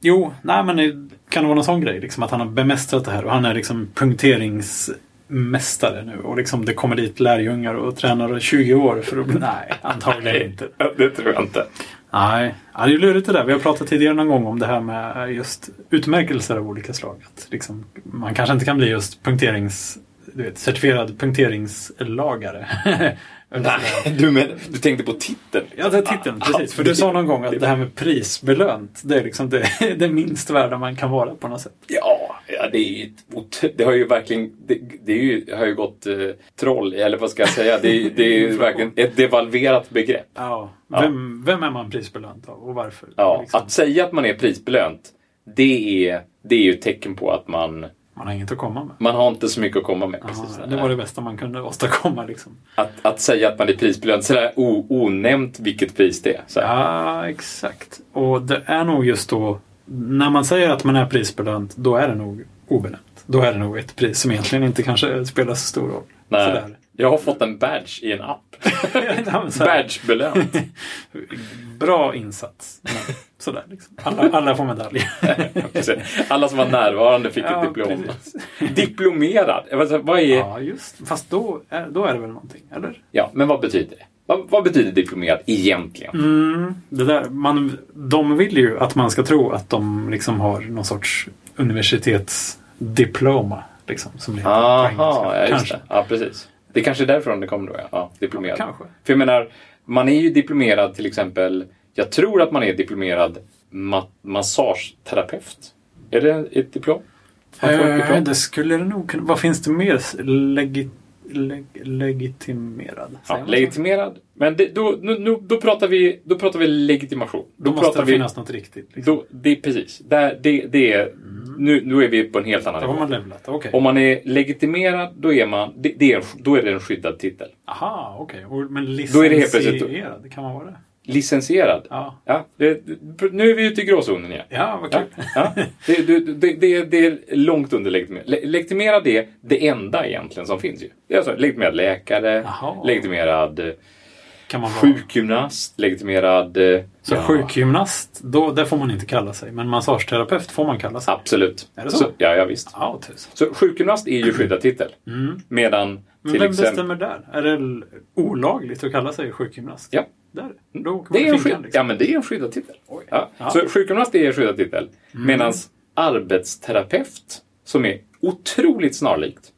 Speaker 2: jo, nej men kan det vara någon sån grej. Liksom, att han har bemästrat det här. Och han är liksom punkteringsmästare nu. Och liksom det kommer dit lärjungar och tränar i 20 år för att bli... Nej, antagligen inte.
Speaker 1: Det tror jag inte.
Speaker 2: Nej, ja, det är ju lurigt det där. Vi har pratat tidigare någon gång om det här med just utmärkelser av olika slag. Att liksom, man kanske inte kan bli just punkterings... Du vet, certifierad punkteringslagare.
Speaker 1: Nej, du, men, du tänkte på titeln?
Speaker 2: Ja, det är titeln. Precis. För du sa någon gång att det här med prisbelönt, det är liksom det, det minst värda man kan vara på något sätt.
Speaker 1: Ja, ja det, är ett, det har ju verkligen det, det, ju, har ju gått eh, troll, eller vad ska jag säga? Det, är- det är ju verkligen ett devalverat begrepp.
Speaker 2: Ja.
Speaker 1: Ja.
Speaker 2: Vem, vem är man prisbelönt av och varför?
Speaker 1: Ja,
Speaker 2: Liksom,
Speaker 1: Att säga att man är prisbelönt, det är, det är ju ett tecken på att man,
Speaker 2: man har inget att komma med.
Speaker 1: man har inte så mycket att komma med. Precis.
Speaker 2: det var det bästa man kunde åstadkomma. Liksom.
Speaker 1: att, att säga att man är prisbelönt, sådär onämnt vilket pris det är. Så här.
Speaker 2: Ja, exakt. Och det är nog just då, när man säger att man är prisbelönt, då är det nog obelönt. Då är det nog ett pris som egentligen inte kanske spelar så stor roll.
Speaker 1: Nej.
Speaker 2: Sådär.
Speaker 1: Jag har fått en badge i en app.
Speaker 2: Ja,
Speaker 1: Badgebelönt.
Speaker 2: Bra insats. Men, sådär liksom. Alla, alla får medalj.
Speaker 1: Alla som var närvarande fick
Speaker 2: Ja,
Speaker 1: ett diplom.
Speaker 2: precis.
Speaker 1: Diplomerad. Inte, Vad är, ja.
Speaker 2: Ja, just Fast då är, då är det väl någonting, eller?
Speaker 1: men vad betyder det? Vad, vad betyder diplomerad egentligen?
Speaker 2: Mm, det där, man, de vill ju att man ska tro att de liksom har någon sorts universitetsdiploma. Liksom, som det heter på
Speaker 1: Aha,
Speaker 2: engelska.
Speaker 1: ja,
Speaker 2: Kanske.
Speaker 1: Ja, precis. Det är kanske är därifrån det kommer då, ja. ja diplomerad.
Speaker 2: Kanske.
Speaker 1: För jag menar, man är ju diplomerad till exempel, jag tror att man är diplomerad ma- massageterapeut. Är det ett diplom?
Speaker 2: Eh, det skulle det nog kunna... Vad finns det mer? Legi, leg, legitimerad?
Speaker 1: Ja, legitimerad. Men det, då, nu, då, pratar vi, då pratar vi legitimation.
Speaker 2: Då
Speaker 1: Då,
Speaker 2: måste
Speaker 1: pratar
Speaker 2: det
Speaker 1: vi...
Speaker 2: finnas något riktigt. Liksom.
Speaker 1: Då, det precis. Där, det, det är, nu, nu är vi på en helt annan
Speaker 2: Då har
Speaker 1: nivå.
Speaker 2: man levlat. Okej.
Speaker 1: Om man är legitimerad, då är, man, det, det är, en- då är det en skyddad titel.
Speaker 2: Aha, okej. Och- Men licensierad, kan man vara det?
Speaker 1: Licensierad.
Speaker 2: Ja.
Speaker 1: Ja, det, nu är vi ute i gråzonen igen.
Speaker 2: Ja, vad
Speaker 1: Ja,
Speaker 2: kul.
Speaker 1: ja. Det, det, det, det, det är långt under legitimerad. Le- Legitimerad är det enda egentligen som finns ju. Det är alltså legitimerad läkare,
Speaker 2: Jaha.
Speaker 1: legitimerad eh,
Speaker 2: Kan man vara.
Speaker 1: sjukgymnast, legitimerad... eh,
Speaker 2: Så
Speaker 1: ja,
Speaker 2: sjukgymnast, då, det får man inte kalla sig. Men massageterapeut får man kalla sig.
Speaker 1: Absolut.
Speaker 2: Är det så?
Speaker 1: ja, ja, visst.
Speaker 2: Ja.
Speaker 1: Så sjukgymnast är ju skyddad titel.
Speaker 2: Mm.
Speaker 1: Medan
Speaker 2: Men vem
Speaker 1: exempel...
Speaker 2: bestämmer där? Är det olagligt att kalla sig sjukgymnast?
Speaker 1: Ja.
Speaker 2: Där. Då åker man
Speaker 1: Det är, en
Speaker 2: finkan, liksom.
Speaker 1: ja, men det är en skyddad titel. Ja.
Speaker 2: Ja.
Speaker 1: Så sjukgymnast är en skyddad titel. Medan arbetsterapeut, som är otroligt snarlikt.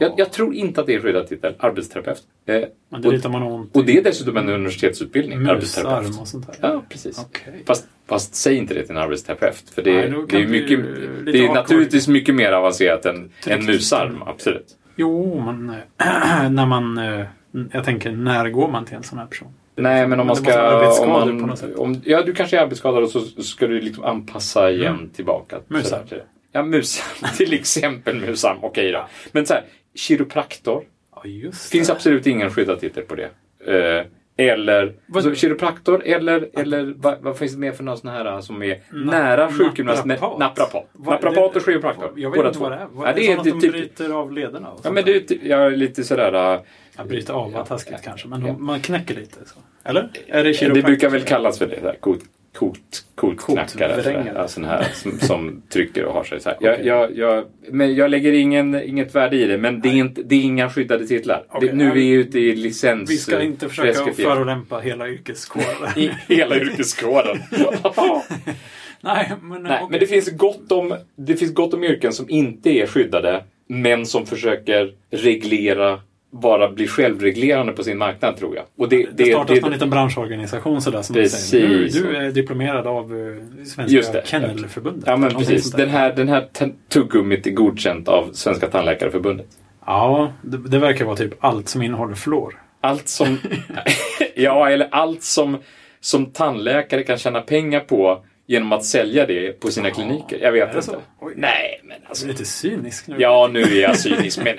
Speaker 1: Jag, jag tror inte att det är skyddad titel, arbetsterapeut. Eh,
Speaker 2: Men det är
Speaker 1: och,
Speaker 2: lite man ont
Speaker 1: och det är dessutom en universitetsutbildning.
Speaker 2: musarm och sånt där.
Speaker 1: Ja, precis.
Speaker 2: Okej.
Speaker 1: Fast, fast säg inte det till en arbetsterapeut. För det,
Speaker 2: Nej,
Speaker 1: det är,
Speaker 2: det
Speaker 1: mycket, det är naturligtvis mycket mer avancerat än, än musarm. Absolut.
Speaker 2: Jo, men eh, när man... eh, Jag tänker, när går man till en sån här person?
Speaker 1: Nej, men om man
Speaker 2: det
Speaker 1: ska... Om man, om, ja, du kanske är arbetsskadad och så ska du liksom anpassa igen
Speaker 2: Mm.
Speaker 1: tillbaka.
Speaker 2: Musarm.
Speaker 1: Det. Ja, musarm. till exempel musarm. Okej då. Men så här, kiropraktor.
Speaker 2: Ja, just
Speaker 1: finns
Speaker 2: det.
Speaker 1: absolut ingen skyddad titel på det. Eh, eller
Speaker 2: Vad-
Speaker 1: så, kiropraktor eller, eller vad, vad finns det mer för några sådana här som är nära sjukgymnast?
Speaker 2: naprapat.
Speaker 1: Naprapat. Naprapat
Speaker 2: det-
Speaker 1: och kiropraktor.
Speaker 2: Jag vet inte
Speaker 1: två.
Speaker 2: vad det är. Vad
Speaker 1: Ja,
Speaker 2: är
Speaker 1: det
Speaker 2: det
Speaker 1: är
Speaker 2: att de
Speaker 1: typ,
Speaker 2: bryter av lederna?
Speaker 1: Ja, men det är typ- ja, lite sådär... äh,
Speaker 2: Ja, bryta av var
Speaker 1: Ja.
Speaker 2: taskigt kanske, men
Speaker 1: Ja.
Speaker 2: man knäcker lite. Så. Eller? Är det
Speaker 1: Det brukar väl kallas för det. Där, coolt, coolt, coolt
Speaker 2: Coolt
Speaker 1: knackare. Ja, sån här som, som trycker och har sig så här. Jag,
Speaker 2: Okej.
Speaker 1: jag, jag, men jag lägger ingen, inget värde i det. Men det är, inte, det är inga skyddade titlar.
Speaker 2: Okej,
Speaker 1: det, nu är vi ute i licens...
Speaker 2: Vi ska inte försöka förolämpa hela yrkeskåren.
Speaker 1: Hela yrkeskåren.
Speaker 2: Nej, men,
Speaker 1: Nej,
Speaker 2: okej.
Speaker 1: men det finns, gott om, det finns gott om yrken som inte är skyddade men som försöker reglera, bara bli självreglerande på sin marknad tror jag. Och det,
Speaker 2: Det startas
Speaker 1: det,
Speaker 2: någon liten branschorganisation sådär som säger
Speaker 1: Precis.
Speaker 2: du, du är diplomerad av
Speaker 1: Just
Speaker 2: Svenska
Speaker 1: det.
Speaker 2: Kennelförbundet.
Speaker 1: Ja men precis. Den här, den här tuggummit är godkänt av Svenska Tandläkarförbundet.
Speaker 2: Ja, det, det verkar vara typ allt som innehåller fluor.
Speaker 1: Allt som... ja, eller allt som, som tandläkare kan tjäna pengar på genom att sälja det på sina kliniker. Jag vet inte.
Speaker 2: Oj.
Speaker 1: Nej, men alltså...
Speaker 2: är lite cynisk nu.
Speaker 1: Ja, nu är jag cynisk, men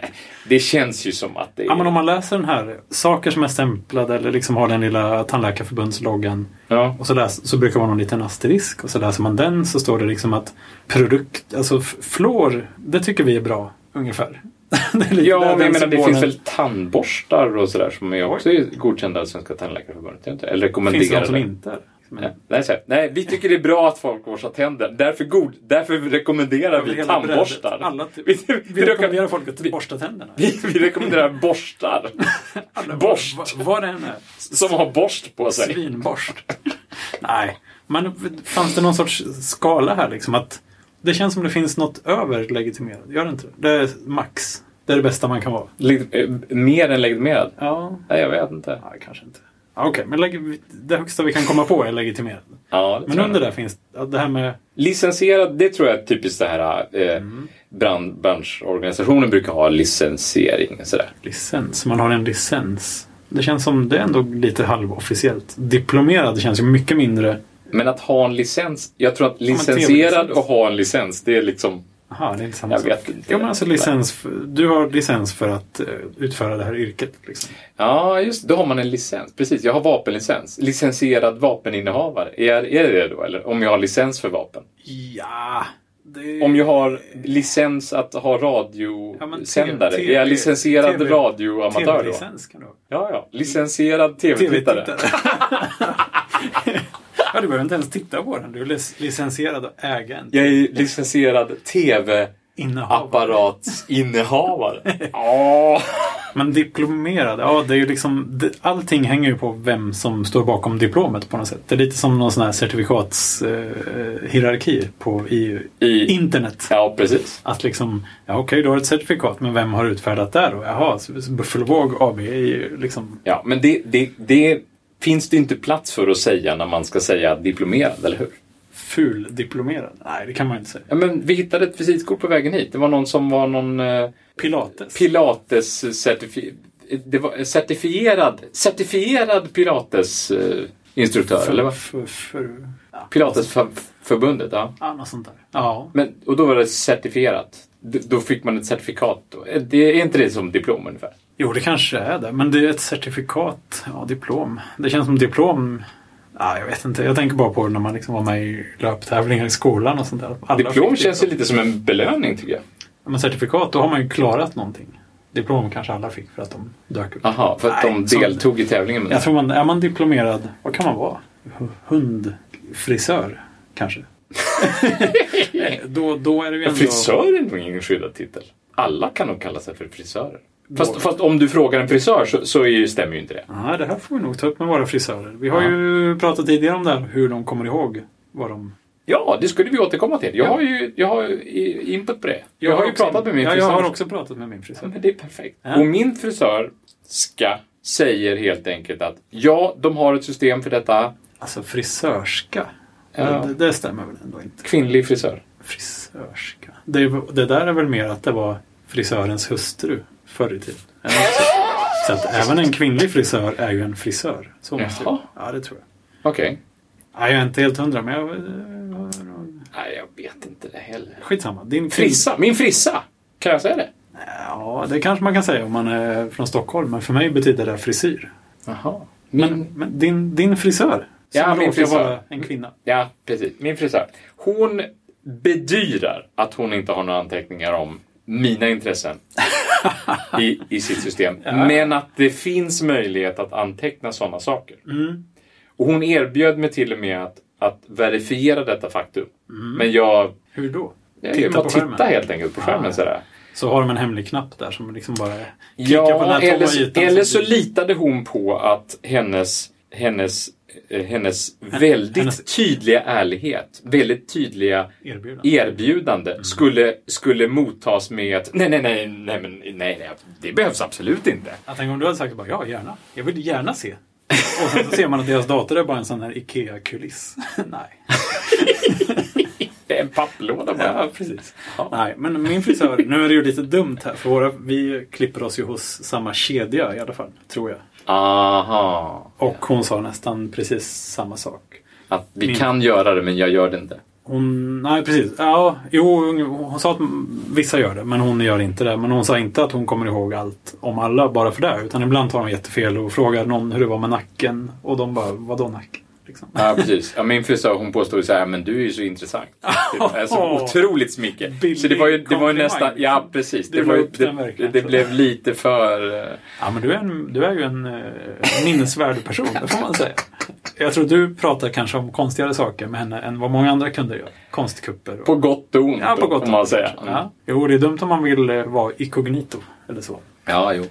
Speaker 1: det känns ju som att det är...
Speaker 2: Ja, men om man läser den här, saker som är stämplade eller liksom har den lilla tandläkarförbundsloggan
Speaker 1: Ja.
Speaker 2: och så, läs, så brukar det vara någon liten asterisk och så läser man den så står det liksom att produkt, alltså f- fluor, det tycker vi är bra ungefär.
Speaker 1: Ja, men jag menar det finns väl tandborstar och sådär som är också godkända av Svenska Tandläkarförbundet? Eller
Speaker 2: Finns det något
Speaker 1: rekommenderade?
Speaker 2: som inte är? Men,
Speaker 1: Ja, nej, så här, nej, vi tycker det är bra att folk borstar tänder. Därför, god, därför rekommenderar vi tandborstar.
Speaker 2: Alla
Speaker 1: vi, vi,
Speaker 2: Vi
Speaker 1: rekommenderar,
Speaker 2: folk att borsta tänderna.
Speaker 1: vi, vi rekommenderar borstar.
Speaker 2: Alla-
Speaker 1: borst.
Speaker 2: Vad vad det än är.
Speaker 1: Som har borst på sig.
Speaker 2: Svinborst. Nej, men fanns det någon sorts skala här liksom? Att det känns som det finns något över legitimerad. Gör det inte det? Det är max. Det är det bästa man kan vara.
Speaker 1: Eh, mer än legitimerad?
Speaker 2: Ja,
Speaker 1: Nej, jag vet inte.
Speaker 2: Nej, kanske inte. Ja, Okej, men leg- det högsta vi kan komma på är legitimerad.
Speaker 1: Ja,
Speaker 2: Men under det finns det här med...
Speaker 1: Licensierad, det tror jag är typiskt det här. Eh,
Speaker 2: Mm.
Speaker 1: brand, branschorganisationen brukar ha licensiering. Sådär.
Speaker 2: Licens. Man har en licens. Det känns som det är ändå lite halvofficiellt. Diplomerad känns ju mycket mindre...
Speaker 1: Men att ha en licens, jag tror att
Speaker 2: men
Speaker 1: licensierad och ha en licens, det är liksom...
Speaker 2: Aha, det är inte samma
Speaker 1: Jag
Speaker 2: sak.
Speaker 1: vet inte.
Speaker 2: Ja, men alltså licens. Du har licens för att eh, utföra det här yrket. Liksom.
Speaker 1: Ja, just då har man en licens. Precis, jag har vapenlicens. Licensierad vapeninnehavare. Är, är det då, eller? Om jag har licens för vapen?
Speaker 2: Ja, det...
Speaker 1: Om jag har licens att ha
Speaker 2: Ja,
Speaker 1: radiosändare?
Speaker 2: TV
Speaker 1: är jag licensierad
Speaker 2: TV
Speaker 1: radioamatör då?
Speaker 2: TV-licens kan du ha.
Speaker 1: Ja, ja. Licensierad TV-tittare.
Speaker 2: TV-tittare. ja, du behöver inte ens titta på den. Du är lic- licensierad att äga en
Speaker 1: Jag är licensierad
Speaker 2: innehavare.
Speaker 1: TV-apparatsinnehavare. Ja.
Speaker 2: Men diplomerad, ja det är ju liksom... Allting hänger ju på vem som står bakom diplomet på något sätt. Det är lite som någon sån här certifikatshierarki eh, på i,
Speaker 1: I,
Speaker 2: internet.
Speaker 1: ja, precis.
Speaker 2: Att liksom, ja okej du har ett certifikat men vem har utfärdat det då? Jaha, så- så Buffalo Våg AB är ju liksom...
Speaker 1: Ja, men det, det, det finns det inte plats för att säga när man ska säga diplomerad, eller hur?
Speaker 2: Ful diplomerad? Nej, det kan man inte säga.
Speaker 1: Ja, men vi hittade ett visitkort på vägen hit. Det var någon som var någon eh,
Speaker 2: Pilates.
Speaker 1: Pilates certifi det var certifierad, certifierad Pilates eh, eller vad?
Speaker 2: För, för, ja,
Speaker 1: Pilatesförbundet, ja.
Speaker 2: Ja, något sånt där. Ja.
Speaker 1: Men, och då var det certifierat. D- Då fick man ett certifikat. Då. Eh, Det är inte det som diplom ungefär?
Speaker 2: Jo, det kanske är det. Men det är ett certifikat. Ja, diplom. Det känns som diplom. Ja, jag vet inte. Jag tänker bara på när man liksom var med i löptävlingar i skolan och sånt där. Alla
Speaker 1: Diplom känns ju lite som en belöning tycker jag.
Speaker 2: Men certifikat, då har man ju klarat någonting. Diplom kanske alla fick för att de dök upp.
Speaker 1: Aha, för att
Speaker 2: Nej,
Speaker 1: de
Speaker 2: så-
Speaker 1: deltog i tävlingen.
Speaker 2: Jag tror man, är man diplomerad, vad kan man vara? Hundfrisör, kanske? Då, då är det ju
Speaker 1: Men
Speaker 2: ändå...
Speaker 1: frisör är nog ingen skyddad titel. Alla kan nog kalla sig för frisörer. Fast, fast om du frågar en frisör så, så ju, stämmer ju inte det.
Speaker 2: Ja, det här får vi nog ta upp med våra frisörer. Vi har
Speaker 1: Ja.
Speaker 2: ju pratat tidigare om det här, hur de kommer ihåg vad de...
Speaker 1: Ja, det skulle vi återkomma till. Jag
Speaker 2: Ja.
Speaker 1: har ju jag har input på det. Jag, har ju pratat med min
Speaker 2: ja,
Speaker 1: frisör.
Speaker 2: Jag har också pratat med min frisör.
Speaker 1: Ja, men det är perfekt.
Speaker 2: Ja.
Speaker 1: Och min frisör ska säger helt enkelt att ja, de har ett system för detta.
Speaker 2: Alltså frisörska.
Speaker 1: Ja.
Speaker 2: Det, det stämmer väl ändå inte?
Speaker 1: Kvinnlig frisör.
Speaker 2: Frisörska. Det, det där är väl mer att det var frisörens hustru förr i tiden. Så. Att även en kvinnlig frisör är ju en frisör. Så måste det
Speaker 1: Jaha.
Speaker 2: Ja, det tror jag.
Speaker 1: Okej.
Speaker 2: Nej, jag är inte helt hundra, men jag...
Speaker 1: Nej, jag vet inte det heller.
Speaker 2: Skitsamma. Din
Speaker 1: Frissa! Min frissa! Kan jag säga det?
Speaker 2: Ja, det kanske man kan säga om man är från Stockholm. Men för mig betyder det frisyr.
Speaker 1: Jaha.
Speaker 2: Men,
Speaker 1: Min...
Speaker 2: men din, din frisör, som
Speaker 1: Ja, min frisör.
Speaker 2: vara en kvinna.
Speaker 1: Ja, precis. Min frisör. Hon bedyrar att hon inte har några anteckningar om mina intressen i, i sitt system. Men att det finns möjlighet att anteckna sådana saker.
Speaker 2: Mm.
Speaker 1: Och hon erbjöd mig till och med att, att verifiera detta faktum. Men jag...
Speaker 2: Hur då?
Speaker 1: Jag
Speaker 2: Mm. Titta
Speaker 1: titta
Speaker 2: på
Speaker 1: titta
Speaker 2: skärmen.
Speaker 1: helt enkelt på skärmen
Speaker 2: Ah,
Speaker 1: sådär.
Speaker 2: Så har de en hemlig knapp där som liksom bara är... Klicka på den
Speaker 1: Ja,
Speaker 2: här
Speaker 1: eller, så-
Speaker 2: ytan
Speaker 1: eller så
Speaker 2: blir-
Speaker 1: litade hon på att hennes, hennes, eh, hennes väldigt
Speaker 2: hennes-
Speaker 1: tydliga ärlighet, väldigt tydliga
Speaker 2: Erbjudande.
Speaker 1: erbjudande skulle, skulle mottas med att nej, nej, nej, nej, men, nej, nej, det behövs absolut inte.
Speaker 2: Jag tänker om du hade sagt bara ja, gärna. Jag vill gärna se. Och sen så ser man att deras dator är bara en sån här IKEA-kuliss. Nej.
Speaker 1: Det är en papplåda bara.
Speaker 2: Ja, precis.
Speaker 1: Ja.
Speaker 2: Nej, men min frisör, nu är det ju lite dumt här för våra, vi klipper oss ju hos samma kedja i alla fall, tror jag.
Speaker 1: Aha.
Speaker 2: Och hon sa nästan precis samma sak.
Speaker 1: Att vi
Speaker 2: Min-
Speaker 1: kan göra det, men jag gör det inte.
Speaker 2: Hon, nej precis. Ja, jo, hon sa att vissa gör det, men hon gör inte det. Men hon sa inte att hon kommer ihåg allt om alla bara för det. Utan ibland tar de jättefel och frågar någon hur det var med nacken. Och de bara, vadå nacken? Liksom.
Speaker 1: Ja, precis. Ja, min frisör hon påstod så här, men du är ju så intressant. Det är så otroligt.
Speaker 2: Billig
Speaker 1: Så det var ju, det var ju nästan, ja
Speaker 2: liksom.
Speaker 1: precis. Det, var ju, det,
Speaker 2: verkligen,
Speaker 1: det blev lite för... eh,
Speaker 2: Ja, men du är, en, du är ju en uh, minnesvärd person, det får man säga. Jag tror du pratar kanske om konstigare saker med henne än vad många andra kunder gör. Konstkupper. Och,
Speaker 1: På gott och ont,
Speaker 2: ja, på gott
Speaker 1: får man
Speaker 2: och
Speaker 1: säga.
Speaker 2: Ja. Jo, det är dumt om man vill eh, vara inkognito eller så.
Speaker 1: Ja, jo.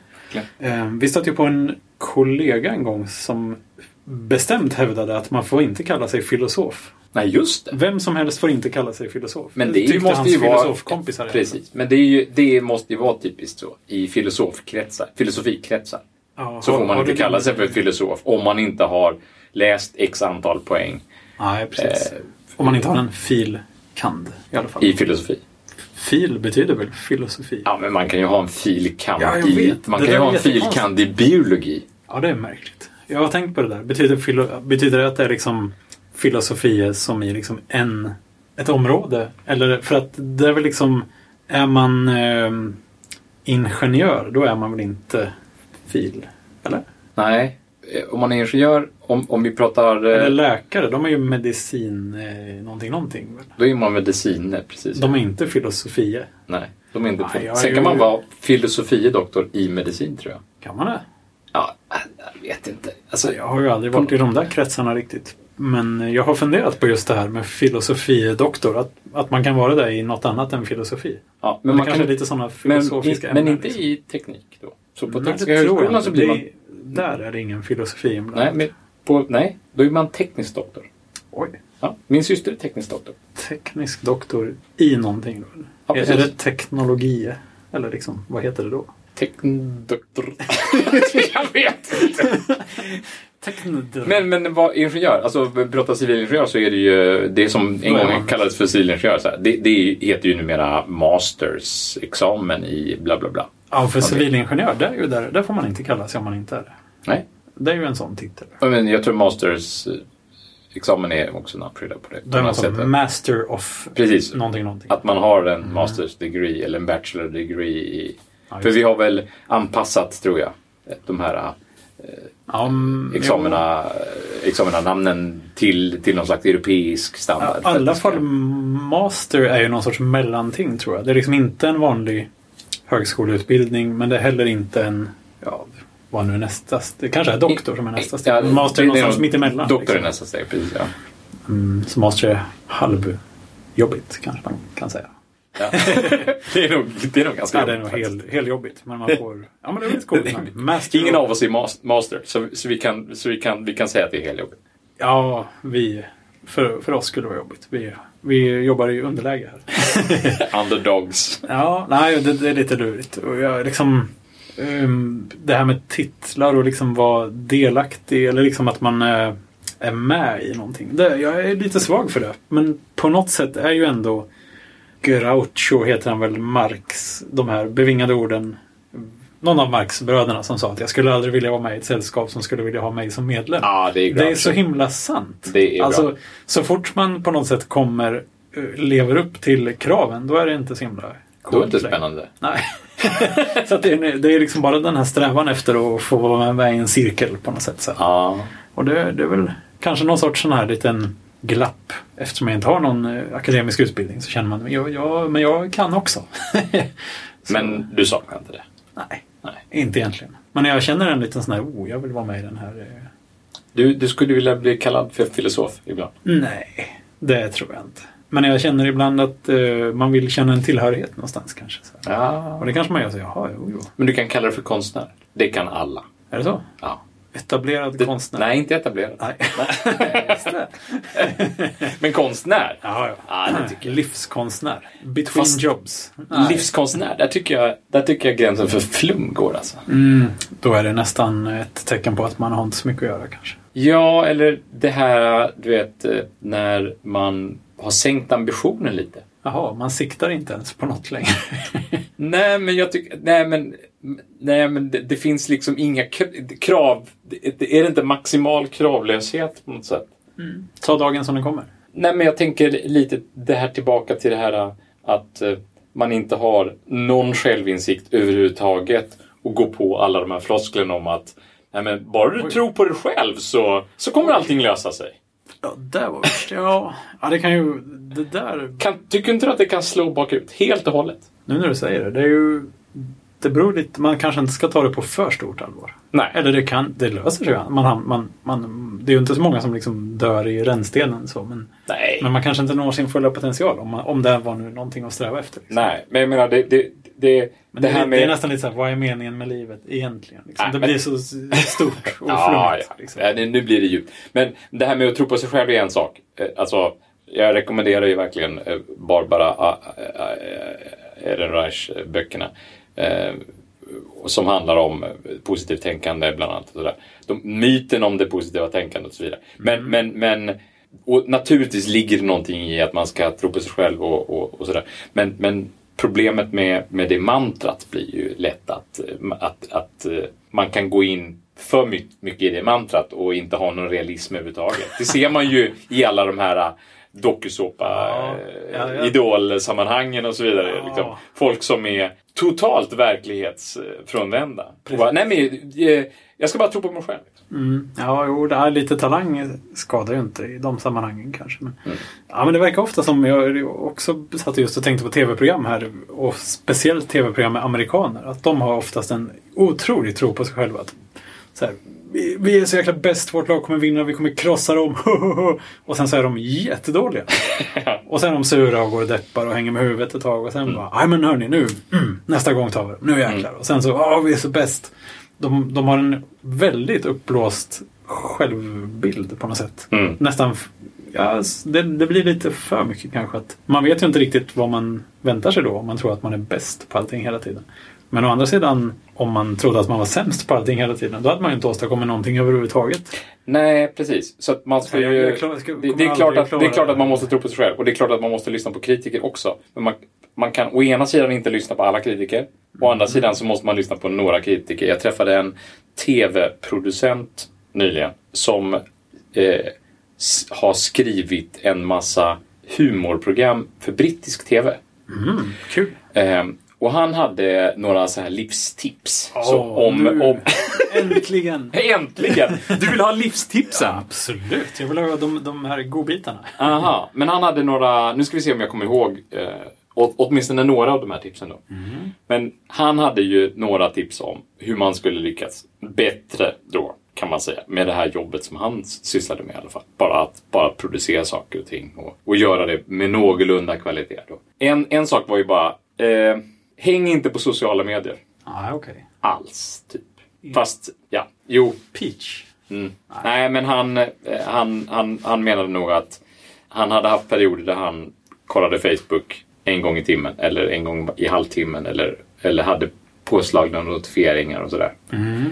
Speaker 2: Eh, vi stötte ju på en kollega en gång som bestämt hävdade att man får inte kalla sig filosof.
Speaker 1: Nej, just det.
Speaker 2: Vem som helst får inte kalla sig filosof.
Speaker 1: Men det
Speaker 2: tyckte
Speaker 1: måste ju vara...
Speaker 2: filosofkompisar.
Speaker 1: Precis. Men det, är ju, det måste ju vara typiskt så i filosofkretsar, filosofikretsar.
Speaker 2: Ja,
Speaker 1: Så
Speaker 2: har-
Speaker 1: får man inte kalla sig för filosof om man inte har läst x antal poäng
Speaker 2: Nej, precis.
Speaker 1: Eh,
Speaker 2: Om man inte har en fil. kand i alla fall.
Speaker 1: i filosofi.
Speaker 2: Fil betyder väl filosofi?
Speaker 1: Ja, men man kan ju ha en filkand
Speaker 2: Ja, jag
Speaker 1: i... Man
Speaker 2: Det
Speaker 1: kan ju ha en filkand i biologi.
Speaker 2: Ja, det är märkligt. Jag har tänkt på det där. Betyder, betyder det att det är liksom filosofi som i liksom en, ett område? Eller för att det är väl liksom, är man eh, ingenjör, då är man väl inte fil? Eller?
Speaker 1: Nej, om man är ingenjör, om, om vi pratar... eh,
Speaker 2: Eller läkare, de är ju medicin eh, någonting, någonting.
Speaker 1: Då är man mediciner, precis.
Speaker 2: De är inte filosofie.
Speaker 1: Nej, de är inte...
Speaker 2: Nej,
Speaker 1: Sen
Speaker 2: ju-
Speaker 1: kan man vara filosofie-doktor i medicin, tror jag.
Speaker 2: Kan man det?
Speaker 1: Ja, vet inte. Alltså,
Speaker 2: Jag har ju aldrig varit i de där kretsarna riktigt. Men jag har funderat på just det här med filosofie-doktor. Att, att man kan vara det i något annat än filosofi.
Speaker 1: ja,
Speaker 2: Men
Speaker 1: men man
Speaker 2: kanske
Speaker 1: kan...
Speaker 2: lite sådana
Speaker 1: Men,
Speaker 2: filosofiska
Speaker 1: men
Speaker 2: ämnen.
Speaker 1: inte
Speaker 2: liksom.
Speaker 1: i teknik då. Så på
Speaker 2: Nej,
Speaker 1: Tekniska
Speaker 2: det
Speaker 1: högskolan så blir man...
Speaker 2: Det är- Där är det ingen filosofi
Speaker 1: Nej,
Speaker 2: inblandad.
Speaker 1: men på, nej, då är man teknisk doktor.
Speaker 2: Oj.
Speaker 1: Ja, min syster är teknisk doktor.
Speaker 2: Teknisk doktor i någonting då?
Speaker 1: Ja,
Speaker 2: är, är det teknologi? Eller liksom, vad heter det då?
Speaker 1: Tekndoktor. jag vet inte. Men, men vad ingenjör, alltså prata civilingenjör så är det ju det som en gång kallades för civilingenjör. Så här, det, det heter ju numera mastersexamen i bla bla bla.
Speaker 2: Ja, för civilingenjör, det är ju där, där får man inte kalla sig om man inte är det.
Speaker 1: Nej,
Speaker 2: Det är ju en sån titel.
Speaker 1: Men jag tror masters examen är också napryddad på det.
Speaker 2: Man
Speaker 1: något sätt.
Speaker 2: master of
Speaker 1: Precis.
Speaker 2: någonting, någonting.
Speaker 1: Att man har en masters degree eller en bachelor degree. I, för vi har väl anpassat, tror jag, de här
Speaker 2: Ja, mm,
Speaker 1: examina, examina namnen till, till någon slags europeisk
Speaker 2: Ja,
Speaker 1: standard. Att
Speaker 2: alla fall master är ju någon sorts mellanting tror jag. Det är liksom inte en vanlig högskoleutbildning men det är heller inte en, ja, vad nu är nästa Det kanske är doktor som är nästa steg.
Speaker 1: Ja,
Speaker 2: master är någonstans
Speaker 1: nog-
Speaker 2: mitt emellan.
Speaker 1: Doktor
Speaker 2: liksom.
Speaker 1: är nästa steg, precis. Ja.
Speaker 2: Mm, så master är halvjobbigt kanske man kan säga.
Speaker 1: Ja. det, är nog, det är nog ganska
Speaker 2: Ja, det är nog
Speaker 1: jobbigt,
Speaker 2: hel, heljobbigt. Men man får... Ja, men det är lite coolt. namn.
Speaker 1: Ingen av oss är mas- master, så, så, vi, kan, så vi, kan, vi kan säga att det är helt jobbigt.
Speaker 2: Ja, vi... För, för oss skulle det vara jobbigt. Vi, vi jobbar i underläge här.
Speaker 1: Underdogs.
Speaker 2: Ja, nej, det, det är lite lurigt. Och jag liksom... ehm, det här med titlar och liksom vara delaktig eller liksom att man är, är med i någonting. Det, jag är lite svag för det. Men på något sätt är ju ändå Groucho heter han väl, Marx, de här bevingade orden. Någon av Marx-bröderna som sa att jag skulle aldrig vilja vara med i ett sällskap som skulle vilja ha mig som medlem.
Speaker 1: Ja, det är
Speaker 2: Det är så himla sant.
Speaker 1: Det är bra.
Speaker 2: alltså, så fort man på något sätt kommer, eh, lever upp till kraven, då är det inte så himla
Speaker 1: Då är det inte spännande.
Speaker 2: Nej. så det, är, det är liksom bara den här strävan efter att få vara med i en cirkel på något sätt. Så.
Speaker 1: Ja.
Speaker 2: Och det, det är väl kanske någon sorts sån här liten glapp. Eftersom jag inte har någon eh, akademisk utbildning så känner man jag, jag, men jag kan också. Så-
Speaker 1: Men du saknar inte det?
Speaker 2: Nej,
Speaker 1: Nej.
Speaker 2: inte egentligen. Men jag känner en liten sån här, oh, jag vill vara med i den här. eh,
Speaker 1: Du, du skulle vilja bli kallad för filosof ibland?
Speaker 2: Nej, det tror jag inte. Men jag känner ibland att eh, man vill känna en tillhörighet någonstans kanske. Så.
Speaker 1: Ja.
Speaker 2: Och det kanske man gör så, jaha, jo, jo.
Speaker 1: Men du kan kalla det för konstnär. Det kan alla.
Speaker 2: Är det så?
Speaker 1: Ja.
Speaker 2: Etablerad
Speaker 1: Det,
Speaker 2: konstnär?
Speaker 1: Nej, inte etablerad.
Speaker 2: Nej.
Speaker 1: Men konstnär?
Speaker 2: Ja, ja.
Speaker 1: Ja, det tycker jag.
Speaker 2: Livskonstnär. Between
Speaker 1: Fast-
Speaker 2: jobs.
Speaker 1: Livskonstnär, där tycker, jag, där tycker jag gränsen för flum går alltså.
Speaker 2: Mm, då är det nästan ett tecken på att man har inte så mycket att göra kanske.
Speaker 1: Ja, eller det här, du vet, eh, när man har sänkt ambitionen lite.
Speaker 2: Jaha, man siktar inte ens på något längre.
Speaker 1: Nej, men jag tycker... Nej, men, nej, men det, det finns liksom inga krav. Det, det, är det inte maximal kravlöshet på något sätt?
Speaker 2: Ta dagen som den kommer.
Speaker 1: Nej, men jag tänker lite det här tillbaka till det här att eh, man inte har någon självinsikt överhuvudtaget och går på alla de här flosklerna om att nej, men bara du
Speaker 2: Oj.
Speaker 1: tror på dig själv så, så kommer allting lösa sig.
Speaker 2: Ja, det var värst. Ja, ja, det kan ju... Det där...
Speaker 1: Kan, tycker inte du att det kan slå bakut helt och hållet?
Speaker 2: Nu när du säger det, det är ju... Det beror lite... Man kanske inte ska ta det på för stort allvar.
Speaker 1: Nej.
Speaker 2: Eller det kan... Det löser sig. Man, man, man, det är ju inte så många som liksom dör i rännstenen så, men...
Speaker 1: Nej.
Speaker 2: Men man kanske inte når sin fulla potential om, man, om det var nu någonting att sträva efter. Liksom.
Speaker 1: Nej, men jag menar det, det, det,
Speaker 2: Men
Speaker 1: det
Speaker 2: det, är,
Speaker 1: med...
Speaker 2: det är nästan lite så här, vad är meningen med livet egentligen? Liksom?
Speaker 1: Nej,
Speaker 2: det
Speaker 1: men-
Speaker 2: blir så stort och
Speaker 1: Ja,
Speaker 2: flummigt.
Speaker 1: ja.
Speaker 2: Liksom.
Speaker 1: ja nu blir det djupt. Men det här med att tro på sig själv är en sak. Eh, Alltså, jag rekommenderar ju verkligen eh, Barbara A- Eh, som handlar om positivt tänkande bland annat. Och sådär. De, myten om det positiva tänkandet och så vidare. Men, men, men och naturligtvis ligger det någonting i att man ska tro på sig själv och, och, och sådär. Men, men problemet med, med det mantrat blir ju lätt att, att, att eh, man kan gå in för mycket i det mantrat och inte ha någon realism överhuvudtaget. Det ser man ju i alla de här dokusåpa
Speaker 2: Ja,
Speaker 1: eh,
Speaker 2: ja, ja.
Speaker 1: idolsammanhangen och så vidare. Liksom. Folk som är totalt verklighetsfrånvända. Bara, Nej men eh, jag ska bara tro på mig själv.
Speaker 2: Mm. Ja, jo, det här lite talang skadar ju inte i de sammanhangen kanske. Men,
Speaker 1: Mm.
Speaker 2: ja, men det verkar ofta som, jag också satt just och tänkte på tv-program här och speciellt tv-program med amerikaner. Att de har oftast en otrolig tro på sig själva. Att, så här, vi, vi är så jäkla bäst, vårt lag kommer vinna, vi kommer krossa dem. och sen så är de jättedåliga. och sen är de sura och går och deppar och hänger med huvudet ett tag. Och sen bara, nej men hörni nu, mm, nästa gång tar vi det. Nu jäklar. Och sen så, ja vi är så bäst. De, de har en väldigt uppblåst självbild på något sätt.
Speaker 1: Mm.
Speaker 2: Nästan, ja, det, det blir lite för mycket kanske. Att man vet ju inte riktigt vad man väntar sig då om man tror att man är bäst på allting hela tiden. Men å andra sidan, om man trodde att man var sämst på allting hela tiden, då hade man ju inte åstadkommit någonting överhuvudtaget.
Speaker 1: Nej, precis. Så att man ska ju...
Speaker 2: jag klar- ska-
Speaker 1: det, är klart att, det är klart att man måste tro på sig själv. Och det är klart att man måste lyssna på kritiker också. Men man, man kan å ena sidan inte lyssna på alla kritiker. Å andra sidan så måste man lyssna på några kritiker. Jag träffade en tv-producent nyligen som eh, har skrivit en massa humorprogram för brittisk tv.
Speaker 2: Mm, kul!
Speaker 1: Ehm, och han hade några så här livstips. så
Speaker 2: Åh,
Speaker 1: om,
Speaker 2: nu.
Speaker 1: om,
Speaker 2: Äntligen!
Speaker 1: äntligen! Du vill ha livstipsen?
Speaker 2: Absolut! Jag vill ha de, de här godbitarna.
Speaker 1: Aha, men han hade några, nu ska vi se om jag kommer ihåg, eh, åtminstone några av de här tipsen då. Men han hade ju några tips om hur man skulle lyckas bättre då, kan man säga, med det här jobbet som han sysslade med i alla fall. Bara att bara producera saker och ting och, och göra det med någorlunda kvalitet. Då. En, en sak var ju bara, eh, häng inte på sociala medier
Speaker 2: Ah, okej.
Speaker 1: alls, typ. Fast, ja, jo,
Speaker 2: Peach.
Speaker 1: Mm. Nej, men han, eh, han, han, han menade nog att han hade haft perioder där han kollade Facebook en gång i timmen eller en gång i halvtimmen eller, eller hade påslagna notifieringar och sådär.
Speaker 2: Mm.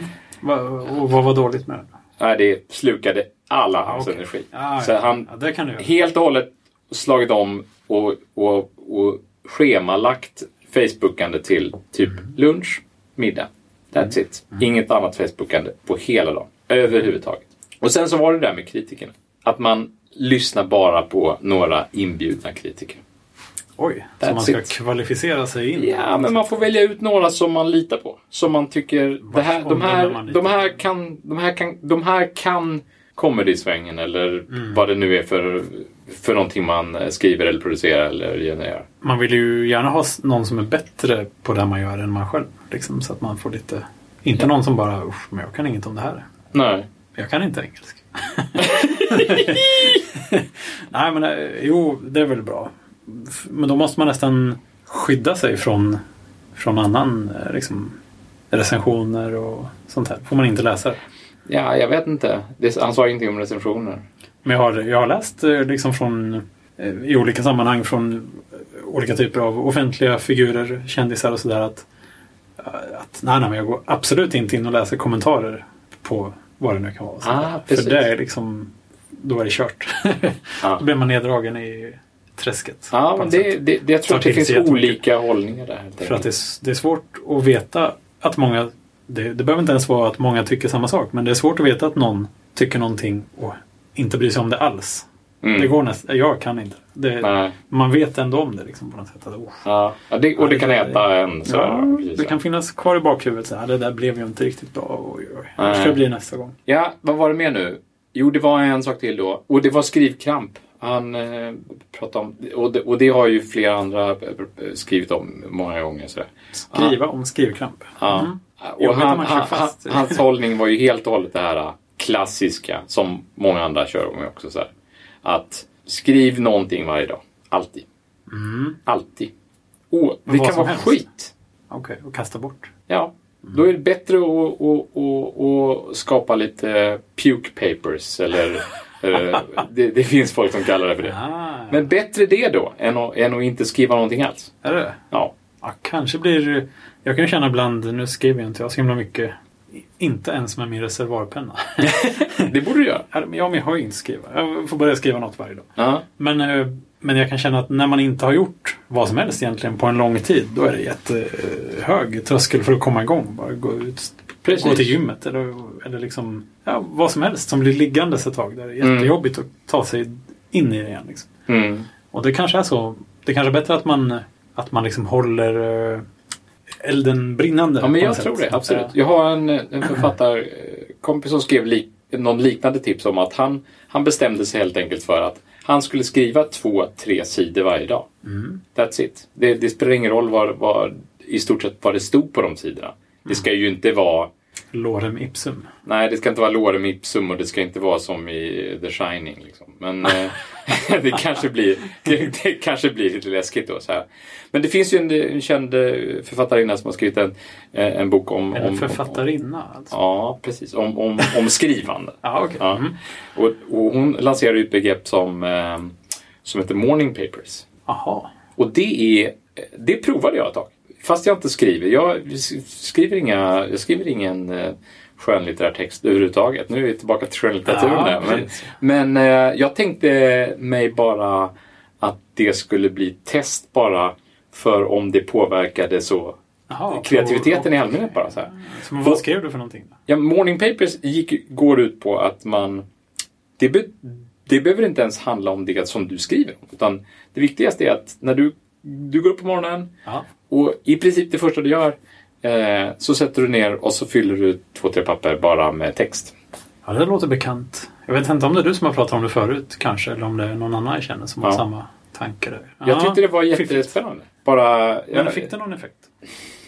Speaker 2: Och vad var dåligt med det?
Speaker 1: Nej, det slukade alla hans
Speaker 2: okej.
Speaker 1: energi.
Speaker 2: Ah,
Speaker 1: Så
Speaker 2: ja.
Speaker 1: han
Speaker 2: Ja,
Speaker 1: helt och hållet slagit om och, och, och schemalagt Facebookande till typ lunch, middag. That's it. Inget annat Facebookande på hela dagen. Överhuvudtaget. Och sen så var det där med kritikerna. Att man lyssnar bara på några inbjudna kritiker.
Speaker 2: Oj, så
Speaker 1: That's
Speaker 2: man ska
Speaker 1: it.
Speaker 2: kvalificera sig in?
Speaker 1: Ja, men man får välja ut några som man litar på. Som man tycker, det här, de, här, de, här kan, de, här kan, de här kan comedy-svängen eller
Speaker 2: Mm.
Speaker 1: vad det nu är för, för någonting man eh, skriver eller producerar eller genererar.
Speaker 2: Man vill ju gärna ha någon som är bättre på det man gör än man själv. Liksom, så att man får lite... Inte någon som bara Usch, men jag kan inget om det här.
Speaker 1: Nej.
Speaker 2: Jag kan inte engelska. Nej men eh, jo, det är väl bra. Men då måste man nästan skydda sig från, från annan eh, liksom, recensioner och sånt här. Får man inte läsa det.
Speaker 1: Ja, jag vet inte. Det, han sa ingenting om recensioner.
Speaker 2: Men jag har, jag har läst eh, liksom från, i olika sammanhang från olika typer av offentliga figurer, kändisar och sådär att, eh, att nej, nej, men jag går absolut inte in och läser kommentarer på vad det nu kan vara.
Speaker 1: Ah.
Speaker 2: För det är liksom, då är det kört.
Speaker 1: Ja.
Speaker 2: Då blir man neddragen i träsket.
Speaker 1: Ja,
Speaker 2: på
Speaker 1: men det, det, det, jag tror att det finns olika hållningar där.
Speaker 2: För att det, är- det är svårt att veta att många det, det behöver inte ens vara att många tycker samma sak men det är svårt att veta att någon tycker någonting och inte bryr sig om det alls.
Speaker 1: Mm.
Speaker 2: Det går nästan, jag kan inte. Det, man vet ändå om det liksom på något sätt. Att, oh,
Speaker 1: Ja, ja, det, och det kan äta en. Så,
Speaker 2: ja,
Speaker 1: precis
Speaker 2: det kan finnas kvar i bakhuvudet. Så här, det där blev ju inte riktigt bra. Oj, oj. Hur ska det bli nästa gång?
Speaker 1: Ja, vad var det mer nu? Jo, det var en sak till då. Och det var skrivkramp. Han eh, pratade om, och det, och det har ju flera andra eh, skrivit om många gånger. Sådär.
Speaker 2: Skriva om skrivkramp.
Speaker 1: Ja.
Speaker 2: Mm.
Speaker 1: Och han, han, han, hans hållning var ju helt och hållet det här äh, klassiska som många andra kör med också. Så här. Att skriv någonting varje dag. Alltid.
Speaker 2: Mm.
Speaker 1: Alltid.
Speaker 2: Men
Speaker 1: det kan vara
Speaker 2: helst.
Speaker 1: skit.
Speaker 2: Okej, och kasta bort.
Speaker 1: Ja. Då är det bättre att, att, att, att skapa lite puke papers. Eller, eh, det, det finns folk som kallar det för det.
Speaker 2: Ah,
Speaker 1: Men bättre det då än att, än att inte skriva någonting alls.
Speaker 2: är det?
Speaker 1: Ja.
Speaker 2: Ja, kanske blir... Jag kan känna ibland, nu skriver jag inte jag så himla mycket. Inte ens med min reservoarpenna.
Speaker 1: Det borde du göra.
Speaker 2: Ja, men jag har ju inte skriva. Jag får börja skriva något varje dag.
Speaker 1: Ja.
Speaker 2: Men, eh, men jag kan känna att när man inte har gjort vad som helst egentligen på en lång tid. Då är det jättehög tröskel för att komma igång. Bara gå ut,
Speaker 1: Precis.
Speaker 2: gå till gymmet eller, eller liksom ja, vad som helst som blir liggandes ett tag. Där det är
Speaker 1: Mm.
Speaker 2: jättejobbigt att ta sig in i det igen. Liksom.
Speaker 1: Mm.
Speaker 2: Och det kanske är så. Det kanske är bättre att man, att man liksom håller eh, elden brinnande.
Speaker 1: Ja, men jag tror
Speaker 2: sätt.
Speaker 1: det. Absolut. Jag har en, en författarkompis som skrev lik, någon liknande tips om att han, han bestämde sig helt enkelt för att han skulle skriva två, tre sidor varje dag.
Speaker 2: Mm.
Speaker 1: That's it. Det, det spelar ingen roll vad, vad, i stort sett vad det stod på de sidorna. Det ska ju inte vara
Speaker 2: Lorem ipsum.
Speaker 1: Nej, det ska inte vara lorem ipsum och det ska inte vara som i The Shining. Liksom. Men eh, det, kanske blir, det, det kanske blir lite läskigt då. Så här. Men det finns ju en, en känd eh, författarinna som har skrivit en, eh, en bok om... Om
Speaker 2: författarinna alltså.
Speaker 1: Ja, precis. Om, om, om skrivande.
Speaker 2: Ja, okej.
Speaker 1: Ja.
Speaker 2: Mm.
Speaker 1: Och, och hon lanserade ett begrepp som, som heter morning papers.
Speaker 2: Aha.
Speaker 1: Och det är, det provade jag ett tag. Fast jag inte skriver. Jag skriver, inga, jag skriver ingen eh, skönlitterär text överhuvudtaget. Nu är vi tillbaka till skönlitteraturen
Speaker 2: Ja,
Speaker 1: där. Men, men eh, jag tänkte mig bara att det skulle bli test bara för om det påverkade så
Speaker 2: Aha,
Speaker 1: kreativiteten i allmänhet bara. Så här.
Speaker 2: Så, vad skrev du för någonting? Då?
Speaker 1: Ja, morning papers gick, går ut på att man... Det, be, det behöver inte ens handla om det som du skriver. Utan det viktigaste är att när du, du går upp på morgonen
Speaker 2: Ja.
Speaker 1: och i princip det första du gör eh, så sätter du ner och så fyller du två, tre papper bara med text.
Speaker 2: ja, det låter bekant. Jag vet inte om det är du som har pratat om det förut kanske eller om det är någon annan jag känner som har
Speaker 1: Ja.
Speaker 2: samma tanke där.
Speaker 1: Jag
Speaker 2: Ja,
Speaker 1: tyckte det var jättespännande. Bara...
Speaker 2: Men
Speaker 1: jag,
Speaker 2: fick det någon effekt?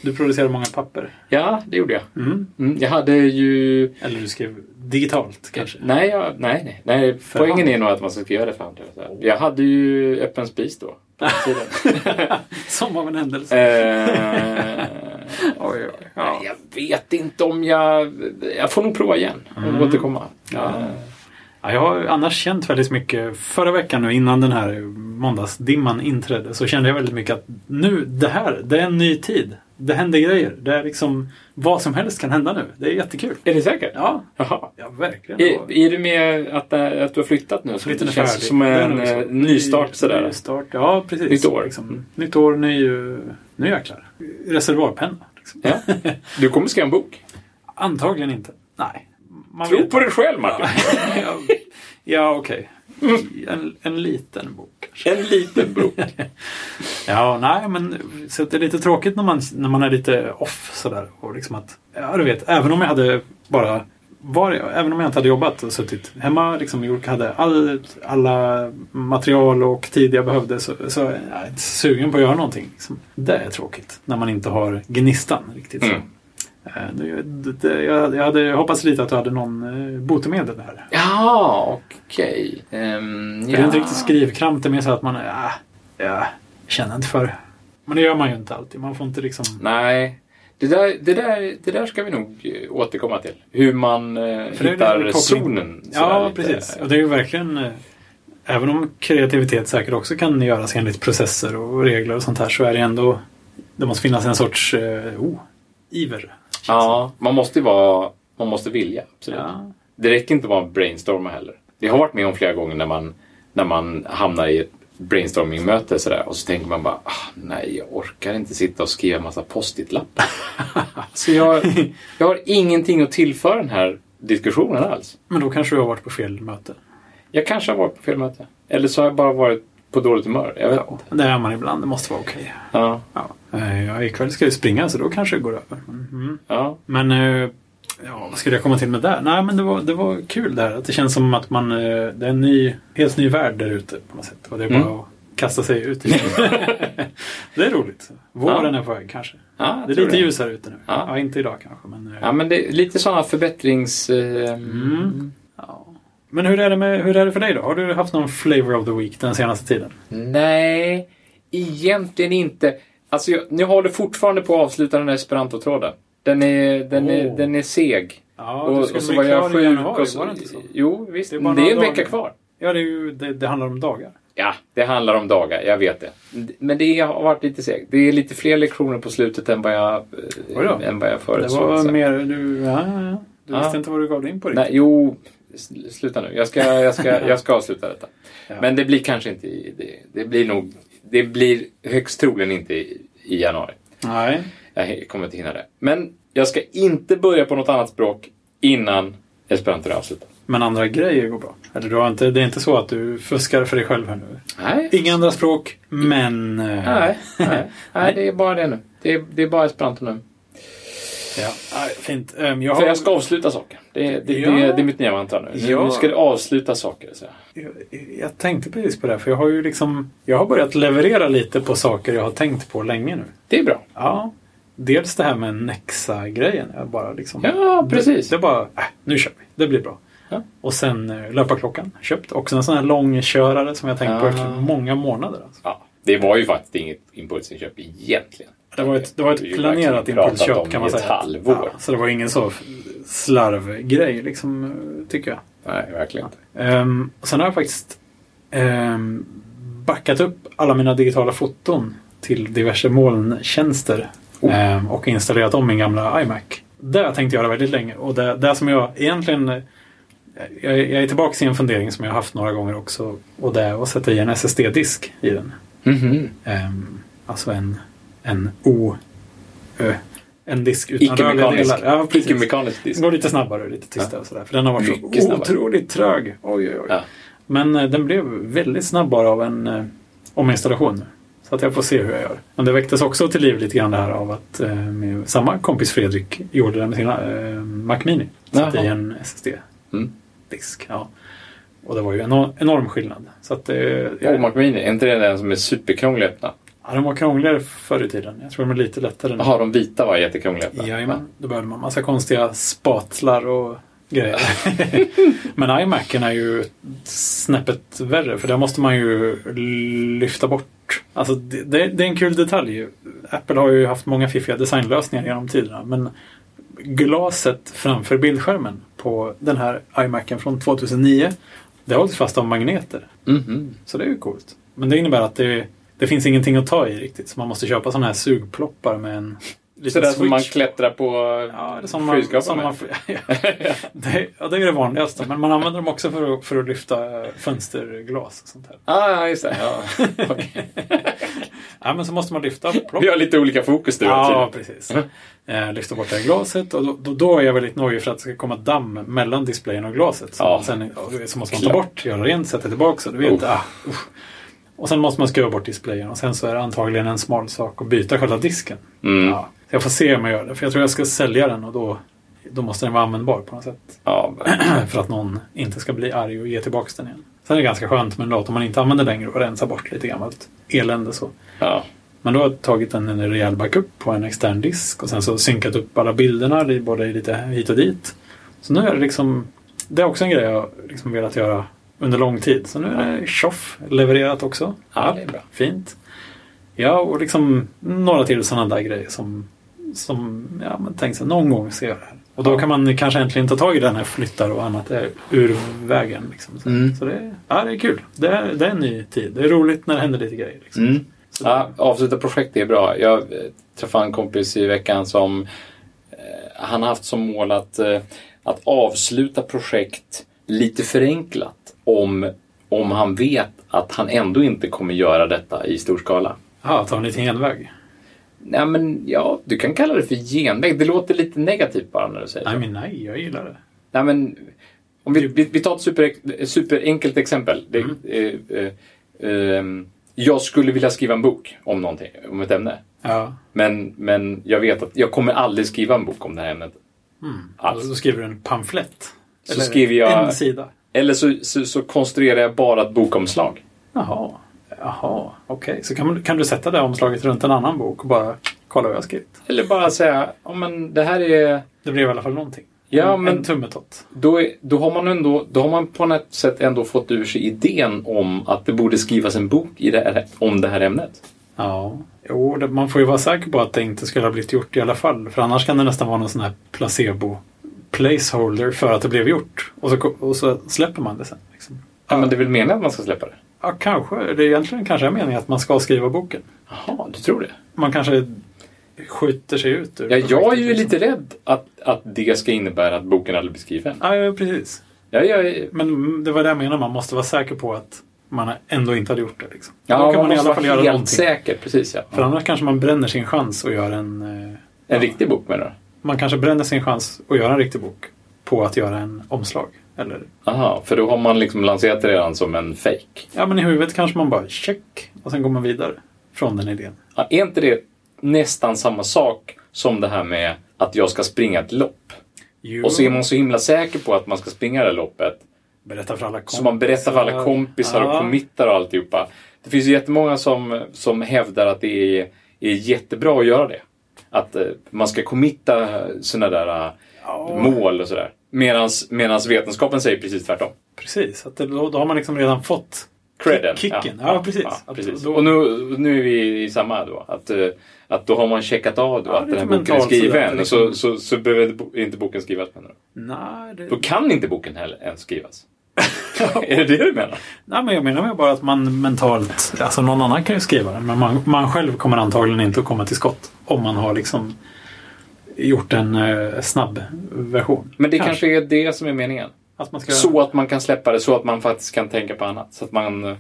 Speaker 2: Du producerade många papper.
Speaker 1: Ja, det gjorde jag.
Speaker 2: Mm.
Speaker 1: Mm, jag hade ju...
Speaker 2: Eller du skrev digitalt kanske?
Speaker 1: Nej, jag, nej, nej. nej.
Speaker 2: För
Speaker 1: Poängen
Speaker 2: hand.
Speaker 1: är nog att man ska skriva det för hand. Jag hade ju öppen spis då.
Speaker 2: Som av en händelse.
Speaker 1: Eh,
Speaker 2: oj, oj. Ja.
Speaker 1: Jag vet inte om jag... Jag får nog prova igen och
Speaker 2: Mm.
Speaker 1: återkomma.
Speaker 2: Ja.
Speaker 1: Eh,
Speaker 2: Ja, jag har annars känt väldigt mycket. Förra veckan nu innan den här måndagsdimman inträdde så kände jag väldigt mycket att nu, det här, det är en ny tid. Det händer grejer. Det är liksom vad som helst kan hända nu. Det är jättekul.
Speaker 1: Är det säkert?
Speaker 2: Ja,
Speaker 1: Jaha.
Speaker 2: ja verkligen.
Speaker 1: Är, är det med att, äh, att du har flyttat nu? Så det känns
Speaker 2: färdig.
Speaker 1: som en äh, nystart
Speaker 2: Ny-
Speaker 1: sådär.
Speaker 2: Nystart, ja precis.
Speaker 1: Nytt år.
Speaker 2: Liksom.
Speaker 1: Mm.
Speaker 2: Nytt år, ny, nu jäklar. Reservoarpenna. Liksom.
Speaker 1: Ja. Du kommer skriva en bok.
Speaker 2: Antagligen inte. Nej. Man
Speaker 1: Tro på dig själv Martin.
Speaker 2: ja, ja okej. En, en liten bok kanske.
Speaker 1: En liten bok.
Speaker 2: Ja, nej men så det är lite tråkigt när man, när man är lite off sådär. Och liksom att, ja du vet, även om jag hade bara var, även om jag inte hade jobbat och suttit hemma, liksom gjort, hade all, alla material och tid jag behövde så, så är jag inte sugen på att göra någonting. Liksom. Det är tråkigt när man inte har gnistan riktigt. Så.
Speaker 1: Mm.
Speaker 2: Eh, det, det, jag, jag hade hoppats lite att du hade någon eh, botemedel där.
Speaker 1: Ja, okej. Ehm,
Speaker 2: För Det är inte riktigt skrivkramp, det är mer så att man ja, ja, känner inte för det. Men det gör man ju inte alltid. Man får inte liksom...
Speaker 1: Nej. Det där, det, där, det där ska vi nog återkomma till. Hur man
Speaker 2: För det
Speaker 1: hittar
Speaker 2: koppling.
Speaker 1: zonen.
Speaker 2: Ja, precis. Och det är ju verkligen... Även om kreativitet säkert också kan göras enligt processer och regler och sånt här så är det ändå... Det måste finnas en sorts oh, iver. Känns
Speaker 1: Ja, man måste ju vara... Man måste vilja.
Speaker 2: det.
Speaker 1: Absolut.
Speaker 2: Ja.
Speaker 1: Det räcker inte att vara brainstorma heller. Jag har varit med om flera gånger när man, när man hamnar i ett brainstorming-möte sådär, och så tänker man bara ah, nej, jag orkar inte sitta och skriva en massa post-it-lappar. så jag, jag har ingenting att tillföra den här diskussionen alls.
Speaker 2: Men då kanske du har varit på fel möte.
Speaker 1: Jag kanske har varit på fel möte. Eller så har jag bara varit på dåligt humör. Jag vet inte.
Speaker 2: Det är man ibland. Det måste vara okej.
Speaker 1: Ja,
Speaker 2: Ja. Eh, Ja, ikväll ska jag springa så då kanske det går över. Mm.
Speaker 1: ja.
Speaker 2: Men eh, ja, vad skulle jag komma till med där? Nej, men det var, det var kul där. Att det känns som att man, eh, det är en ny, helt ny värld där ute på något sätt. Och det är bara
Speaker 1: Mm.
Speaker 2: att kasta sig ut i det. är roligt. Våren är på väg kanske.
Speaker 1: ja
Speaker 2: Det är lite ljusare ute nu.
Speaker 1: Ja.
Speaker 2: Ja. inte idag kanske. Men,
Speaker 1: Ja, men det är lite sådana förbättrings... Eh,
Speaker 2: Mm. ja. Men hur, är det med, hur är det för dig då? Har du haft någon flavor of the week den senaste tiden?
Speaker 1: Nej, egentligen inte. Alltså, jag, jag håller fortfarande på att avsluta den här esperantotråden. Den är, den, är,
Speaker 2: Åh.
Speaker 1: den är seg.
Speaker 2: Ja,
Speaker 1: och, och så var jag sjuk. och så,
Speaker 2: var det inte så?
Speaker 1: Jo, visst.
Speaker 2: Det är
Speaker 1: Det är, en vecka kvar.
Speaker 2: Ja, det, är ju, det, det handlar om dagar.
Speaker 1: Ja, det handlar om dagar. Jag vet det. Men det har varit lite segt. Det är lite fler lektioner på slutet än vad jag, än vad jag
Speaker 2: Det
Speaker 1: förutsåg.
Speaker 2: var
Speaker 1: så.
Speaker 2: mer... Du, ja, ja, du visste inte vad du gav dig in på riktigt.
Speaker 1: Nej, jo, sluta nu. Jag ska, jag ska, jag ska avsluta detta.
Speaker 2: Ja.
Speaker 1: Men det blir kanske inte i... Det, det blir nog... Det blir högst troligen inte i, i januari.
Speaker 2: Nej.
Speaker 1: Jag kommer inte hinna det. Men jag ska inte börja på något annat språk innan esperanto är avslutat.
Speaker 2: Men andra grejer går bra. Eller du har inte, det är inte så att du fuskar för dig själv här nu?
Speaker 1: Nej.
Speaker 2: Inga andra språk, men... eh,
Speaker 1: Nej, nej, nej, det är bara det nu. Det är, det är bara esperanto nu.
Speaker 2: Ja, fint. Um, jag, har,
Speaker 1: jag ska avsluta saker. Det, är- det,
Speaker 2: Ja.
Speaker 1: det, det är mitt nya mantra nu.
Speaker 2: Ja.
Speaker 1: Nu ska det avsluta saker. Så.
Speaker 2: jag, jag tänkte precis på det, för jag har ju liksom... Jag har börjat leverera lite på saker jag har tänkt på länge nu.
Speaker 1: Det är bra.
Speaker 2: Ja. Dels det här med Nexa-grejen. Jag bara liksom...
Speaker 1: Ja, precis.
Speaker 2: Det, det bara... Äh, nu kör vi. Det blir bra.
Speaker 1: Ja.
Speaker 2: Och sen uh, löparklockan. Köpt. Också en sån här långkörare som jag tänkt på
Speaker 1: Ja.
Speaker 2: efter många månader. Alltså.
Speaker 1: Ja, det var ju faktiskt inget impulsinköp egentligen.
Speaker 2: Det var ett, det var ett planerat impulsköp kan man säga.
Speaker 1: halvår.
Speaker 2: Ja, så det var ingen så slarvgrej liksom, tycker jag.
Speaker 1: Nej, verkligen inte.
Speaker 2: Um, sen har jag faktiskt um, backat upp alla mina digitala foton till diverse molntjänster
Speaker 1: Oh.
Speaker 2: ehm, och installerat om min gamla iMac. Det har jag tänkt göra väldigt länge och det, det som jag egentligen jag, jag är tillbaka i en fundering som jag har haft några gånger också och det är att sätta i en SSD-disk i den.
Speaker 1: Mhm.
Speaker 2: Ehm, alltså en, en O... Ö, en disk utan rörliga delar. Ja, precis.
Speaker 1: Icke-mekanisk disk.
Speaker 2: går lite snabbare och lite tystare och sådär. För den har varit
Speaker 1: Mycket
Speaker 2: så
Speaker 1: snabbare.
Speaker 2: otroligt trög. Oj, oj, oj.
Speaker 1: Ja.
Speaker 2: Men eh, den blev väldigt snabb bara av en eh, ominstallation. Så att jag får se hur jag gör. Men det väcktes också till liv lite grann det här av att eh, samma kompis Fredrik gjorde det med sina eh, Mac Mini.
Speaker 1: Jaha.
Speaker 2: i en SSD-disk.
Speaker 1: Mm.
Speaker 2: Ja. Och det var ju en enorm, enorm skillnad. Så att, eh, jag,
Speaker 1: Och Mac Mini, är inte det den som är superkrånglig att öppna?
Speaker 2: Ja, den var krångligare förr i tiden. Jag tror de är lite lättare nu.
Speaker 1: Jaha, de vita var jättekrångliga.
Speaker 2: Jajamän, då behövde man massa konstiga spatlar och grejer. Men iMacen är ju snäppet värre för där måste man ju lyfta bort. Alltså det, det, det är en kul detalj. Apple har ju haft många fiffiga designlösningar genom tiderna men glaset framför bildskärmen på den här iMacen från 2009 det hålls fast av magneter.
Speaker 1: Mhm.
Speaker 2: Så det är ju coolt. Men det innebär att det, det finns ingenting att ta i riktigt. Så man måste köpa sådana här sugploppar med en liten
Speaker 1: Sådär som man klättrar på
Speaker 2: Ja, det som man, som
Speaker 1: med.
Speaker 2: man, ja, det, ja, det är det vanligaste. Men man använder dem också för att, för att lyfta fönsterglas och sånt här.
Speaker 1: Ah, ja, just det. Ja. Okej.
Speaker 2: Ja, men så måste man lyfta plock.
Speaker 1: Vi har lite olika fokus du
Speaker 2: Ja,
Speaker 1: tydligen.
Speaker 2: precis. Eh, lyfta bort det här glaset och då, då, då är jag väldigt nojig för att det ska komma damm mellan displayen och glaset. Så,
Speaker 1: Ja.
Speaker 2: sen, så måste man ta bort, göra rent, sätta tillbaka. Du vet,
Speaker 1: Oh.
Speaker 2: ah, usch. Och sen måste man skruva bort displayen och sen så är det antagligen en smal sak att byta själva disken.
Speaker 1: Mm.
Speaker 2: Ja. Jag får se om jag gör det, för jag tror jag ska sälja den och då, då måste den vara användbar på något sätt.
Speaker 1: Ja,
Speaker 2: för att någon inte ska bli arg och ge tillbaka den igen. Sen är det ganska skönt med en dator man inte använder längre och rensa bort lite gammalt elände så.
Speaker 1: ja.
Speaker 2: Men då har jag tagit en, en rejäl backup på en extern disk och sen så synkat upp alla bilderna i- både lite hit och dit. Så nu är det liksom, det är också en grej jag liksom velat göra under lång tid. Så nu är det tjoff levererat också.
Speaker 1: ja, det är bra.
Speaker 2: Fint. Ja, och liksom några till sådana där grejer som, som ja, men tänk sig någon gång ska jag göra det här. Och då
Speaker 1: Ja.
Speaker 2: kan man kanske äntligen ta tag i den här flyttar och annat är ur vägen. Liksom. Så,
Speaker 1: Mm.
Speaker 2: så det, ja, det är kul. Det är, det är en ny tid. Det är roligt när det händer lite grejer. Liksom.
Speaker 1: Mm.
Speaker 2: Så
Speaker 1: Ja, avsluta projekt är bra. Jag eh, träffade en kompis i veckan som eh, han har haft som mål att, eh, att avsluta projekt lite förenklat om, om han vet att han ändå inte kommer göra detta i stor skala.
Speaker 2: Ja, ta en liten genväg.
Speaker 1: Nej, men ja, du kan kalla det för genväg. Det låter lite negativt bara när du säger
Speaker 2: Nej,
Speaker 1: så.
Speaker 2: men nej, jag gillar det.
Speaker 1: Nej, men om vi, vi, vi tar ett super, superenkelt exempel. Det,
Speaker 2: Mm.
Speaker 1: eh, eh, ehm, jag skulle vilja skriva en bok om någonting, om ett ämne.
Speaker 2: Ja.
Speaker 1: Men, men jag vet att jag kommer aldrig skriva en bok om det här ämnet.
Speaker 2: Mm.
Speaker 1: Alls.
Speaker 2: Då skriver du en pamflett.
Speaker 1: Så skriver jag-
Speaker 2: En sida.
Speaker 1: Eller så, så, så konstruerar jag bara ett bokomslag.
Speaker 2: Jaha. Jaha, okej. Så kan, kan du sätta det omslaget runt en annan bok och bara kolla vad jag har skrivit?
Speaker 1: Eller bara säga, ja men det här är...
Speaker 2: Det blev i alla fall någonting.
Speaker 1: Ja,
Speaker 2: en,
Speaker 1: men-
Speaker 2: en tummetott.
Speaker 1: Då, är, då, har man ändå, då har man på något sätt ändå fått ur sig idén om att det borde skrivas en bok i det här, om det här ämnet.
Speaker 2: Ja. Jo, man får ju vara säker på att det inte skulle ha blivit gjort i alla fall. För annars kan det nästan vara någon sån här placebo placeholder för att det blev gjort. Och så, och så släpper man det sen. Liksom.
Speaker 1: Ja, men det är väl meningen att man ska släppa det?
Speaker 2: Ja, kanske. Det är egentligen kanske är meningen att man ska skriva boken.
Speaker 1: Jaha, du tror det?
Speaker 2: Man kanske skjuter sig ut ur
Speaker 1: Ja, jag är ju
Speaker 2: liksom.
Speaker 1: lite rädd att, att det ska innebära att boken aldrig blir skriven.
Speaker 2: Ja, ja, precis.
Speaker 1: Ja, är-
Speaker 2: Men det var det jag menade, man måste vara säker på att man ändå inte hade gjort det. Liksom.
Speaker 1: ja,
Speaker 2: Då kan man, i
Speaker 1: måste
Speaker 2: alla fall göra någonting.
Speaker 1: säker. Precis, ja.
Speaker 2: För annars kanske man bränner sin chans att göra en... eh,
Speaker 1: En riktig bok menar du?
Speaker 2: Man kanske bränner sin chans att göra en riktig bok på att göra en omslag. Eller,
Speaker 1: Aha, för då har man liksom lanserat det redan som en fake.
Speaker 2: ja, men i huvudet kanske man bara check och sen går man vidare från den idén.
Speaker 1: Ja, är inte det nästan samma sak som det här med att jag ska springa ett lopp?
Speaker 2: Jo,
Speaker 1: Och så är man så himla säker på att man ska springa det här loppet.
Speaker 2: berätta för alla kompisar.
Speaker 1: Så man berättar för alla kompisar och
Speaker 2: Ja.
Speaker 1: committar och alltihopa. Det finns ju jättemånga som, som hävdar att det är, är jättebra att göra det. Att eh, man ska committa sådana där eh,
Speaker 2: Ja.
Speaker 1: mål och sådär. Medans vetenskapen säger precis tvärtom.
Speaker 2: Precis, att det, då, då har man liksom redan fått
Speaker 1: Credden.
Speaker 2: Kicken, ja, precis. Att
Speaker 1: precis.
Speaker 2: då-
Speaker 1: Och nu, nu är vi i samma då. Att, eh, att då har man checkat av då
Speaker 2: Ja,
Speaker 1: att den här boken är skriven.
Speaker 2: liksom.
Speaker 1: Så, så, så behöver inte boken skrivas menar du?
Speaker 2: Nej, det...
Speaker 1: Då kan inte boken heller ens skrivas. är det det du menar?
Speaker 2: Nej, men jag menar bara att man mentalt, alltså någon annan kan ju skriva den, men man, man själv kommer antagligen inte att komma till skott om man har liksom gjort en eh, snabb version.
Speaker 1: Men det kanske är det som är meningen.
Speaker 2: Att man ska...
Speaker 1: Så att man kan släppa det, så att man faktiskt kan tänka på annat. Så att man...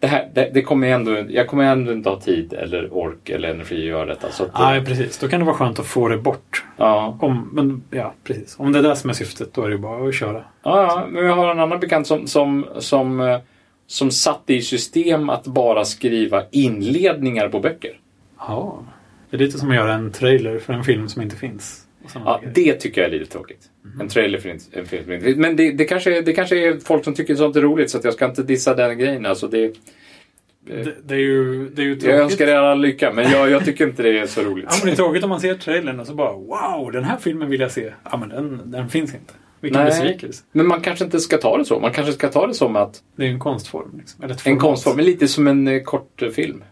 Speaker 1: Det här, det, det kommer ändå, jag kommer ändå inte ha tid eller ork eller energi att göra detta. Så att,
Speaker 2: Nej, precis. Då kan det vara skönt att få det bort.
Speaker 1: ja.
Speaker 2: Om, men ja, precis. Om det är det som är syftet, då är det bara att köra.
Speaker 1: Ja, ja, men vi har en annan bekant som, som, som, eh, som satte i system att bara skriva inledningar på böcker.
Speaker 2: Ja. Det är lite som att göra en trailer för en film som inte finns.
Speaker 1: Ja,
Speaker 2: grejer.
Speaker 1: det tycker jag är lite tråkigt. En trailer för en en film finns. Men det, det, kanske, är- det kanske är folk som tycker sånt är roligt så att jag ska inte dissa den grejen. Alltså det,
Speaker 2: Det, det är ju, det är ju tråkigt.
Speaker 1: jag önskar er alla lycka, men jag, jag tycker inte det är så roligt.
Speaker 2: Ja, men det är tråkigt om man ser trailern och så bara Wow, den här filmen vill jag se. Ja, men den, den finns inte. Vilken
Speaker 1: Nej.
Speaker 2: besvikelse.
Speaker 1: Men man kanske inte ska ta det så. Man kanske ska ta det som att
Speaker 2: Det är en konstform. Liksom. Eller
Speaker 1: en konstform, men lite som en eh, kort eh, film.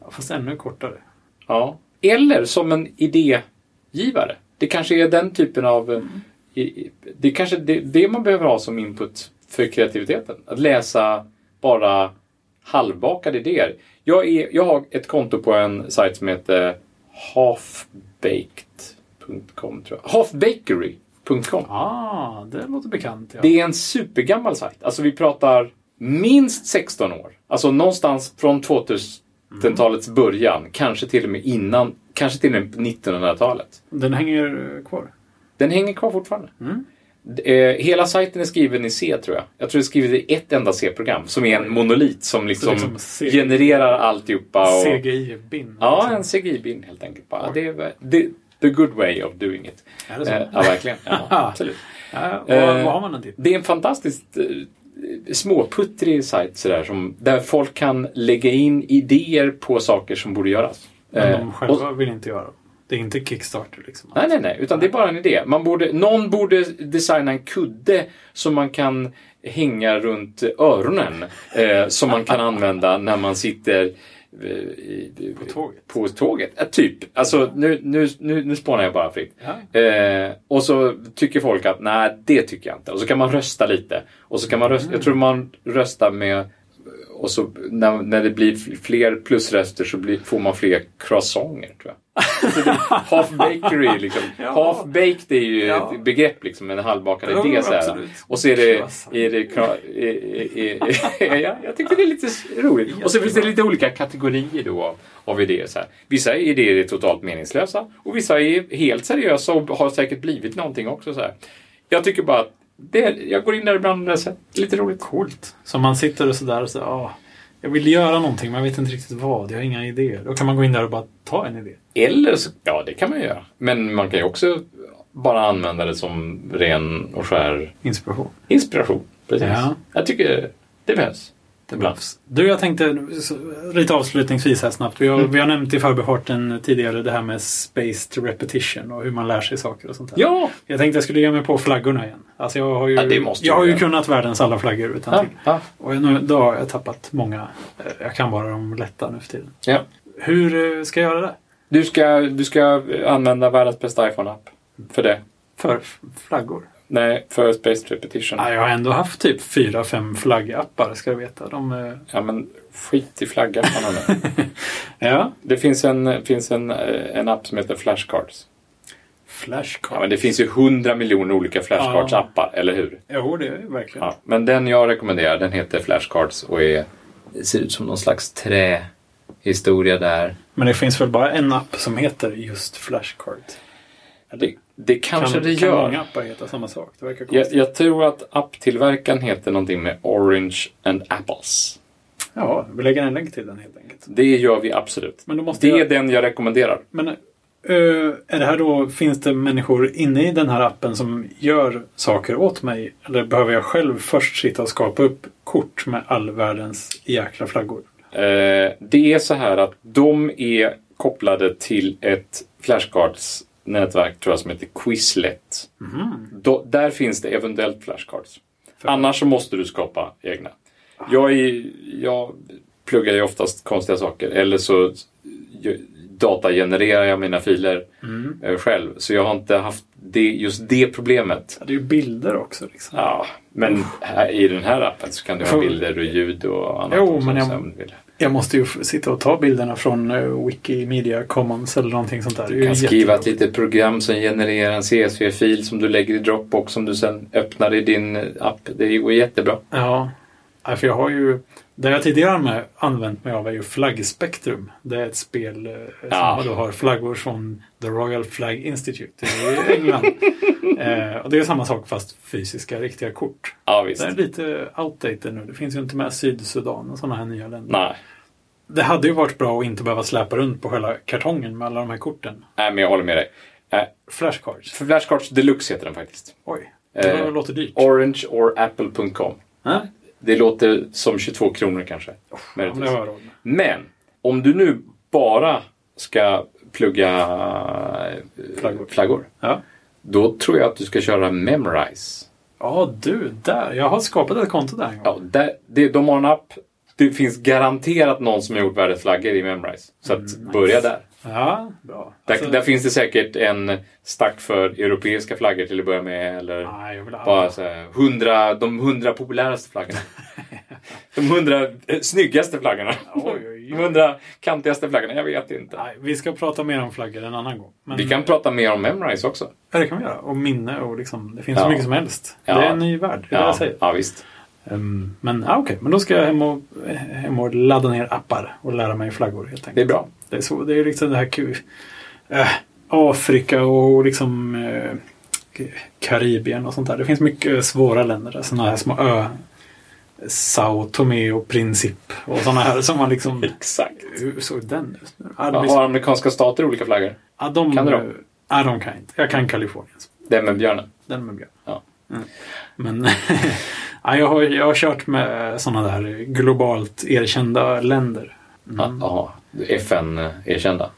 Speaker 2: Ja, fast ännu kortare.
Speaker 1: Ja. Eller som en idégivare. Det kanske är den typen av... eh, i- Det är kanske det, det man behöver ha som input för kreativiteten. Att läsa bara halvbakade idéer. Jag, är, jag har ett konto på en sajt som heter halfbaked.com tror jag. Halfbakery.com.
Speaker 2: Ah, det låter bekant. Ja.
Speaker 1: Det är en supergammal sajt. Alltså vi pratar minst 16 år. Alltså någonstans från 2000-talets början. Kanske till och med innan. Kanske till och med 1900-talet.
Speaker 2: Den hänger kvar.
Speaker 1: Den hänger kvar fortfarande.
Speaker 2: Mm.
Speaker 1: Eh, hela sajten är skriven i C tror jag. Jag tror det är skrivet i ett enda C-program. Som är en monolit som liksom,
Speaker 2: liksom C-
Speaker 1: genererar alltihopa. Och,
Speaker 2: CGI-bin.
Speaker 1: Ja, en CGI-bin helt enkelt. Bara. Det är det, the good way of doing it.
Speaker 2: Är det så?
Speaker 1: Eh, ja, verkligen. Ja, absolut.
Speaker 2: Ja, vad,
Speaker 1: Eh,
Speaker 2: vad har man den till?
Speaker 1: Det är en fantastiskt eh, småputtrig sajt sådär, som, där folk kan lägga in idéer på saker som borde göras.
Speaker 2: Men
Speaker 1: Eh,
Speaker 2: de
Speaker 1: och-
Speaker 2: själva vill inte göra. Det är inte Kickstarter liksom.
Speaker 1: Nej, nej, nej. Utan det är bara en idé. Man borde, någon borde designa en kudde som man kan hänga runt öronen. Eh, som man kan använda när man sitter eh, i,
Speaker 2: På tåget.
Speaker 1: På tåget. Ja, typ. Alltså, nu, nu, nu, nu spånar jag bara fritt.
Speaker 2: Ja.
Speaker 1: Eh, och så tycker folk att nej, det tycker jag inte. Och så kan man rösta lite. Och så kan man rösta, jag tror man röstar med och så när, när det blir fler plusröster så blir, får man fler croissanter tror jag. Half bakery liksom.
Speaker 2: Ja.
Speaker 1: Half baked är ju
Speaker 2: Ja.
Speaker 1: ett begrepp liksom, en halvbakad idé så här. Och så är det, är det är, är, är, ja, jag tyckte det är lite roligt. Och så finns det lite olika kategorier då av, av idéer. Så här. Vissa idéer är totalt meningslösa och vissa är helt seriösa och har säkert blivit någonting också. Så här. Jag tycker bara att det, jag går in där ibland och läser. Lite roligt.
Speaker 2: Coolt. Så man sitter och sådär och säger ah, jag vill göra någonting men jag vet inte riktigt vad. Jag har inga idéer. Då kan man gå in där och bara ta en idé.
Speaker 1: Eller så, ja det kan man göra. Men man kan ju också bara använda det som ren och skär
Speaker 2: Inspiration.
Speaker 1: inspiration. Precis.
Speaker 2: Ja.
Speaker 1: Jag tycker det behövs.
Speaker 2: Det behövs. Du, jag tänkte lite avslutningsvis här snabbt. Vi har,
Speaker 1: Mm.
Speaker 2: vi har nämnt i förbifarten tidigare det här med spaced repetition och hur man lär sig saker och sånt där.
Speaker 1: Ja!
Speaker 2: Jag tänkte jag skulle ge mig på flaggorna igen. Alltså jag har ju,
Speaker 1: Ja,
Speaker 2: jag har ju kunnat världens alla flaggor utan
Speaker 1: ja, ja.
Speaker 2: Och nu, då har jag tappat många. Jag kan bara de lätta nu för tiden.
Speaker 1: ja.
Speaker 2: Hur eh, ska jag göra det?
Speaker 1: Du, ska, du ska använda världens bästa iPhone-app. För det.
Speaker 2: För flaggor?
Speaker 1: Nej, för Space Repetition.
Speaker 2: Ja, jag har ändå haft typ fyra, fem flaggappar ska du veta. De, eh,
Speaker 1: Ja, men skit i flaggan. nu.
Speaker 2: ja.
Speaker 1: Det finns, en, finns en, eh, en app som heter Flashcards.
Speaker 2: Flashcards.
Speaker 1: Ja, men det finns ju hundra miljoner olika Flashcards-appar, eller hur?
Speaker 2: Jo, det är det verkligen.
Speaker 1: Ja, men den jag rekommenderar, den heter Flashcards och är, ser ut som någon slags trähistoria där.
Speaker 2: Men det finns väl bara en app som heter just Flashcards?
Speaker 1: Det, det kanske
Speaker 2: kan,
Speaker 1: det
Speaker 2: kan
Speaker 1: gör.
Speaker 2: många appar heta samma sak? Det verkar
Speaker 1: Jag,
Speaker 2: konstigt.
Speaker 1: jag tror att apptillverkaren heter någonting med Orange and Apples.
Speaker 2: Ja, vi lägger en länk till den helt enkelt.
Speaker 1: Det gör vi absolut.
Speaker 2: Men då måste
Speaker 1: Det är
Speaker 2: jag...
Speaker 1: den jag rekommenderar.
Speaker 2: Men eh, är det här då, finns det människor inne i den här appen som gör saker åt mig? Eller behöver jag själv först sitta och skapa upp kort med all världens jäkla flaggor?
Speaker 1: Eh, det är så här att de är kopplade till ett flashcards-nätverk tror jag som heter Quizlet. Då, där finns det eventuellt flashcards. Annars så måste du skapa egna. Jag, är, jag pluggar ju oftast konstiga saker eller så datagenererar jag mina filer eh, själv. Så jag har inte haft det, just det problemet.
Speaker 2: Ja, det är ju bilder också. Liksom.
Speaker 1: Ja, men här, i den här appen så kan du ha bilder och ljud och annat.
Speaker 2: Jo, men jag-
Speaker 1: vill.
Speaker 2: Jag måste ju sitta och ta bilderna från uh, Wikimedia Commons eller någonting sånt där.
Speaker 1: Du kan skriva ett litet program som genererar en CSV-fil som du lägger i Dropbox som du sen öppnar i din eh, app. Det går jättebra.
Speaker 2: Ja, för jag har ju... Det jag tidigare har använt mig av är ju Flaggspektrum. Det är ett spel eh,
Speaker 1: Ja.
Speaker 2: som då har flaggor från The Royal Flag Institute i England. eh, och det är samma sak fast fysiska, riktiga kort.
Speaker 1: Ja,
Speaker 2: Det
Speaker 1: visst.
Speaker 2: är lite outdated nu. Det finns ju inte med Sydsudan och sådana här nya länder.
Speaker 1: Nej.
Speaker 2: Det hade ju varit bra att inte behöva släpa runt på själva kartongen med alla de här korten.
Speaker 1: Nej, men jag håller med dig. Eh,
Speaker 2: Flashcards.
Speaker 1: Flashcards Deluxe heter den faktiskt.
Speaker 2: Oj, det
Speaker 1: Eh,
Speaker 2: låter dyrt.
Speaker 1: Orangeorapple.com.
Speaker 2: Ja,
Speaker 1: Det låter som 22 kronor kanske.
Speaker 2: ja, råd med.
Speaker 1: Men om du nu bara ska plugga eh,
Speaker 2: Flaggor.
Speaker 1: flaggor
Speaker 2: Ja.
Speaker 1: då tror jag att du ska köra Memrise.
Speaker 2: ja, du, där. Jag har skapat ett konto där en gång.
Speaker 1: Ja, där, det, de har en app. Det finns garanterat någon som har gjort världens flaggor i Memrise. Så att börja där.
Speaker 2: Ja, bra.
Speaker 1: Där,
Speaker 2: Alltså-
Speaker 1: där finns det säkert en stack för europeiska flaggor till att börja med. Eller
Speaker 2: Nej, jag vill ha
Speaker 1: bara så här, 100, de hundra populäraste flaggorna. de hundra eh, snyggaste flaggorna.
Speaker 2: Oj, oj,
Speaker 1: De hundra kantigaste flaggorna? Jag vet inte.
Speaker 2: Nej, vi ska prata mer om flaggor en annan gång. Men,
Speaker 1: Vi kan prata mer om Memrise också.
Speaker 2: Ja, det kan vi göra. Och minne och liksom, det finns
Speaker 1: Ja.
Speaker 2: så mycket som helst.
Speaker 1: Ja.
Speaker 2: Det är en ny värld, det är det jag
Speaker 1: Ja,
Speaker 2: säger.
Speaker 1: ja visst.
Speaker 2: Ehm, men ja, okej, men då ska jag hem och, hem och ladda ner appar och lära mig flaggor helt enkelt.
Speaker 1: Det är bra.
Speaker 2: Det är, så, det är liksom det här kul. Äh, Afrika och liksom eh, Karibien och sånt där. Det finns mycket svåra länder där. Sådana här små ö. Sao Tomé och Princip och sådana här som man liksom...
Speaker 1: Exakt.
Speaker 2: Hur såg den ut? Ja,
Speaker 1: har
Speaker 2: så-
Speaker 1: amerikanska stater olika flaggor?
Speaker 2: ja, de,
Speaker 1: kan du dem?
Speaker 2: Ja, de kan jag inte. Jag kan Kaliforniens.
Speaker 1: Den med björnen?
Speaker 2: Den med björn.
Speaker 1: Ja.
Speaker 2: Mm. Men ja, jag, har, jag har kört med sådana där globalt erkända länder. Mm.
Speaker 1: Ja, FN-erkända.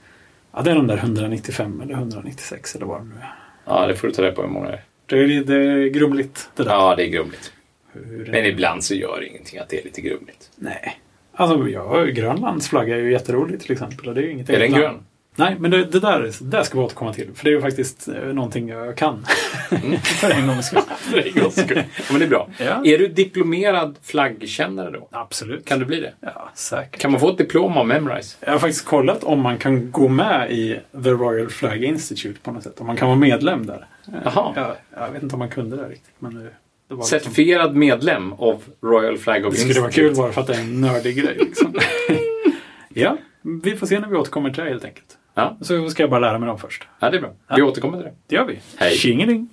Speaker 2: Ja, det är de där 195 eller 196 eller vad det nu är.
Speaker 1: Ja, det får du ta reda på hur många det är.
Speaker 2: Det är grumligt det där.
Speaker 1: Ja, det är grumligt.
Speaker 2: Hur,
Speaker 1: Men ibland så gör det ingenting att det är lite grumligt.
Speaker 2: Nej. Alltså, ja, Grönlands flagga är ju jätterolig till exempel. Det är ju inget
Speaker 1: Är den grön?
Speaker 2: Nej, men det, det, där, det där ska vi återkomma till. För det är ju faktiskt eh, någonting jag kan. För en gångs skull.
Speaker 1: För en gångs skull. Ja, men det är bra.
Speaker 2: Ja.
Speaker 1: Är du diplomerad flaggkännare då?
Speaker 2: Absolut.
Speaker 1: Kan du bli det?
Speaker 2: Ja, säkert.
Speaker 1: Kan man få ett diplom av Memrise?
Speaker 2: Jag har faktiskt kollat om man kan gå med i The Royal Flag Institute på något sätt. Om man kan vara medlem där.
Speaker 1: Jaha.
Speaker 2: Ja, jag vet inte om man kunde det riktigt. Men det, liksom,
Speaker 1: Certifierad medlem av Royal Flag of
Speaker 2: det skulle vara
Speaker 1: Institute.
Speaker 2: kul bara för att det är en nördig grej. Liksom. ja, vi får se när vi återkommer till det helt enkelt.
Speaker 1: Ja.
Speaker 2: Så ska jag bara lära mig dem först.
Speaker 1: ja, det är bra. Vi återkommer till det.
Speaker 2: Det gör vi.
Speaker 1: Hej.
Speaker 2: Tjingeling!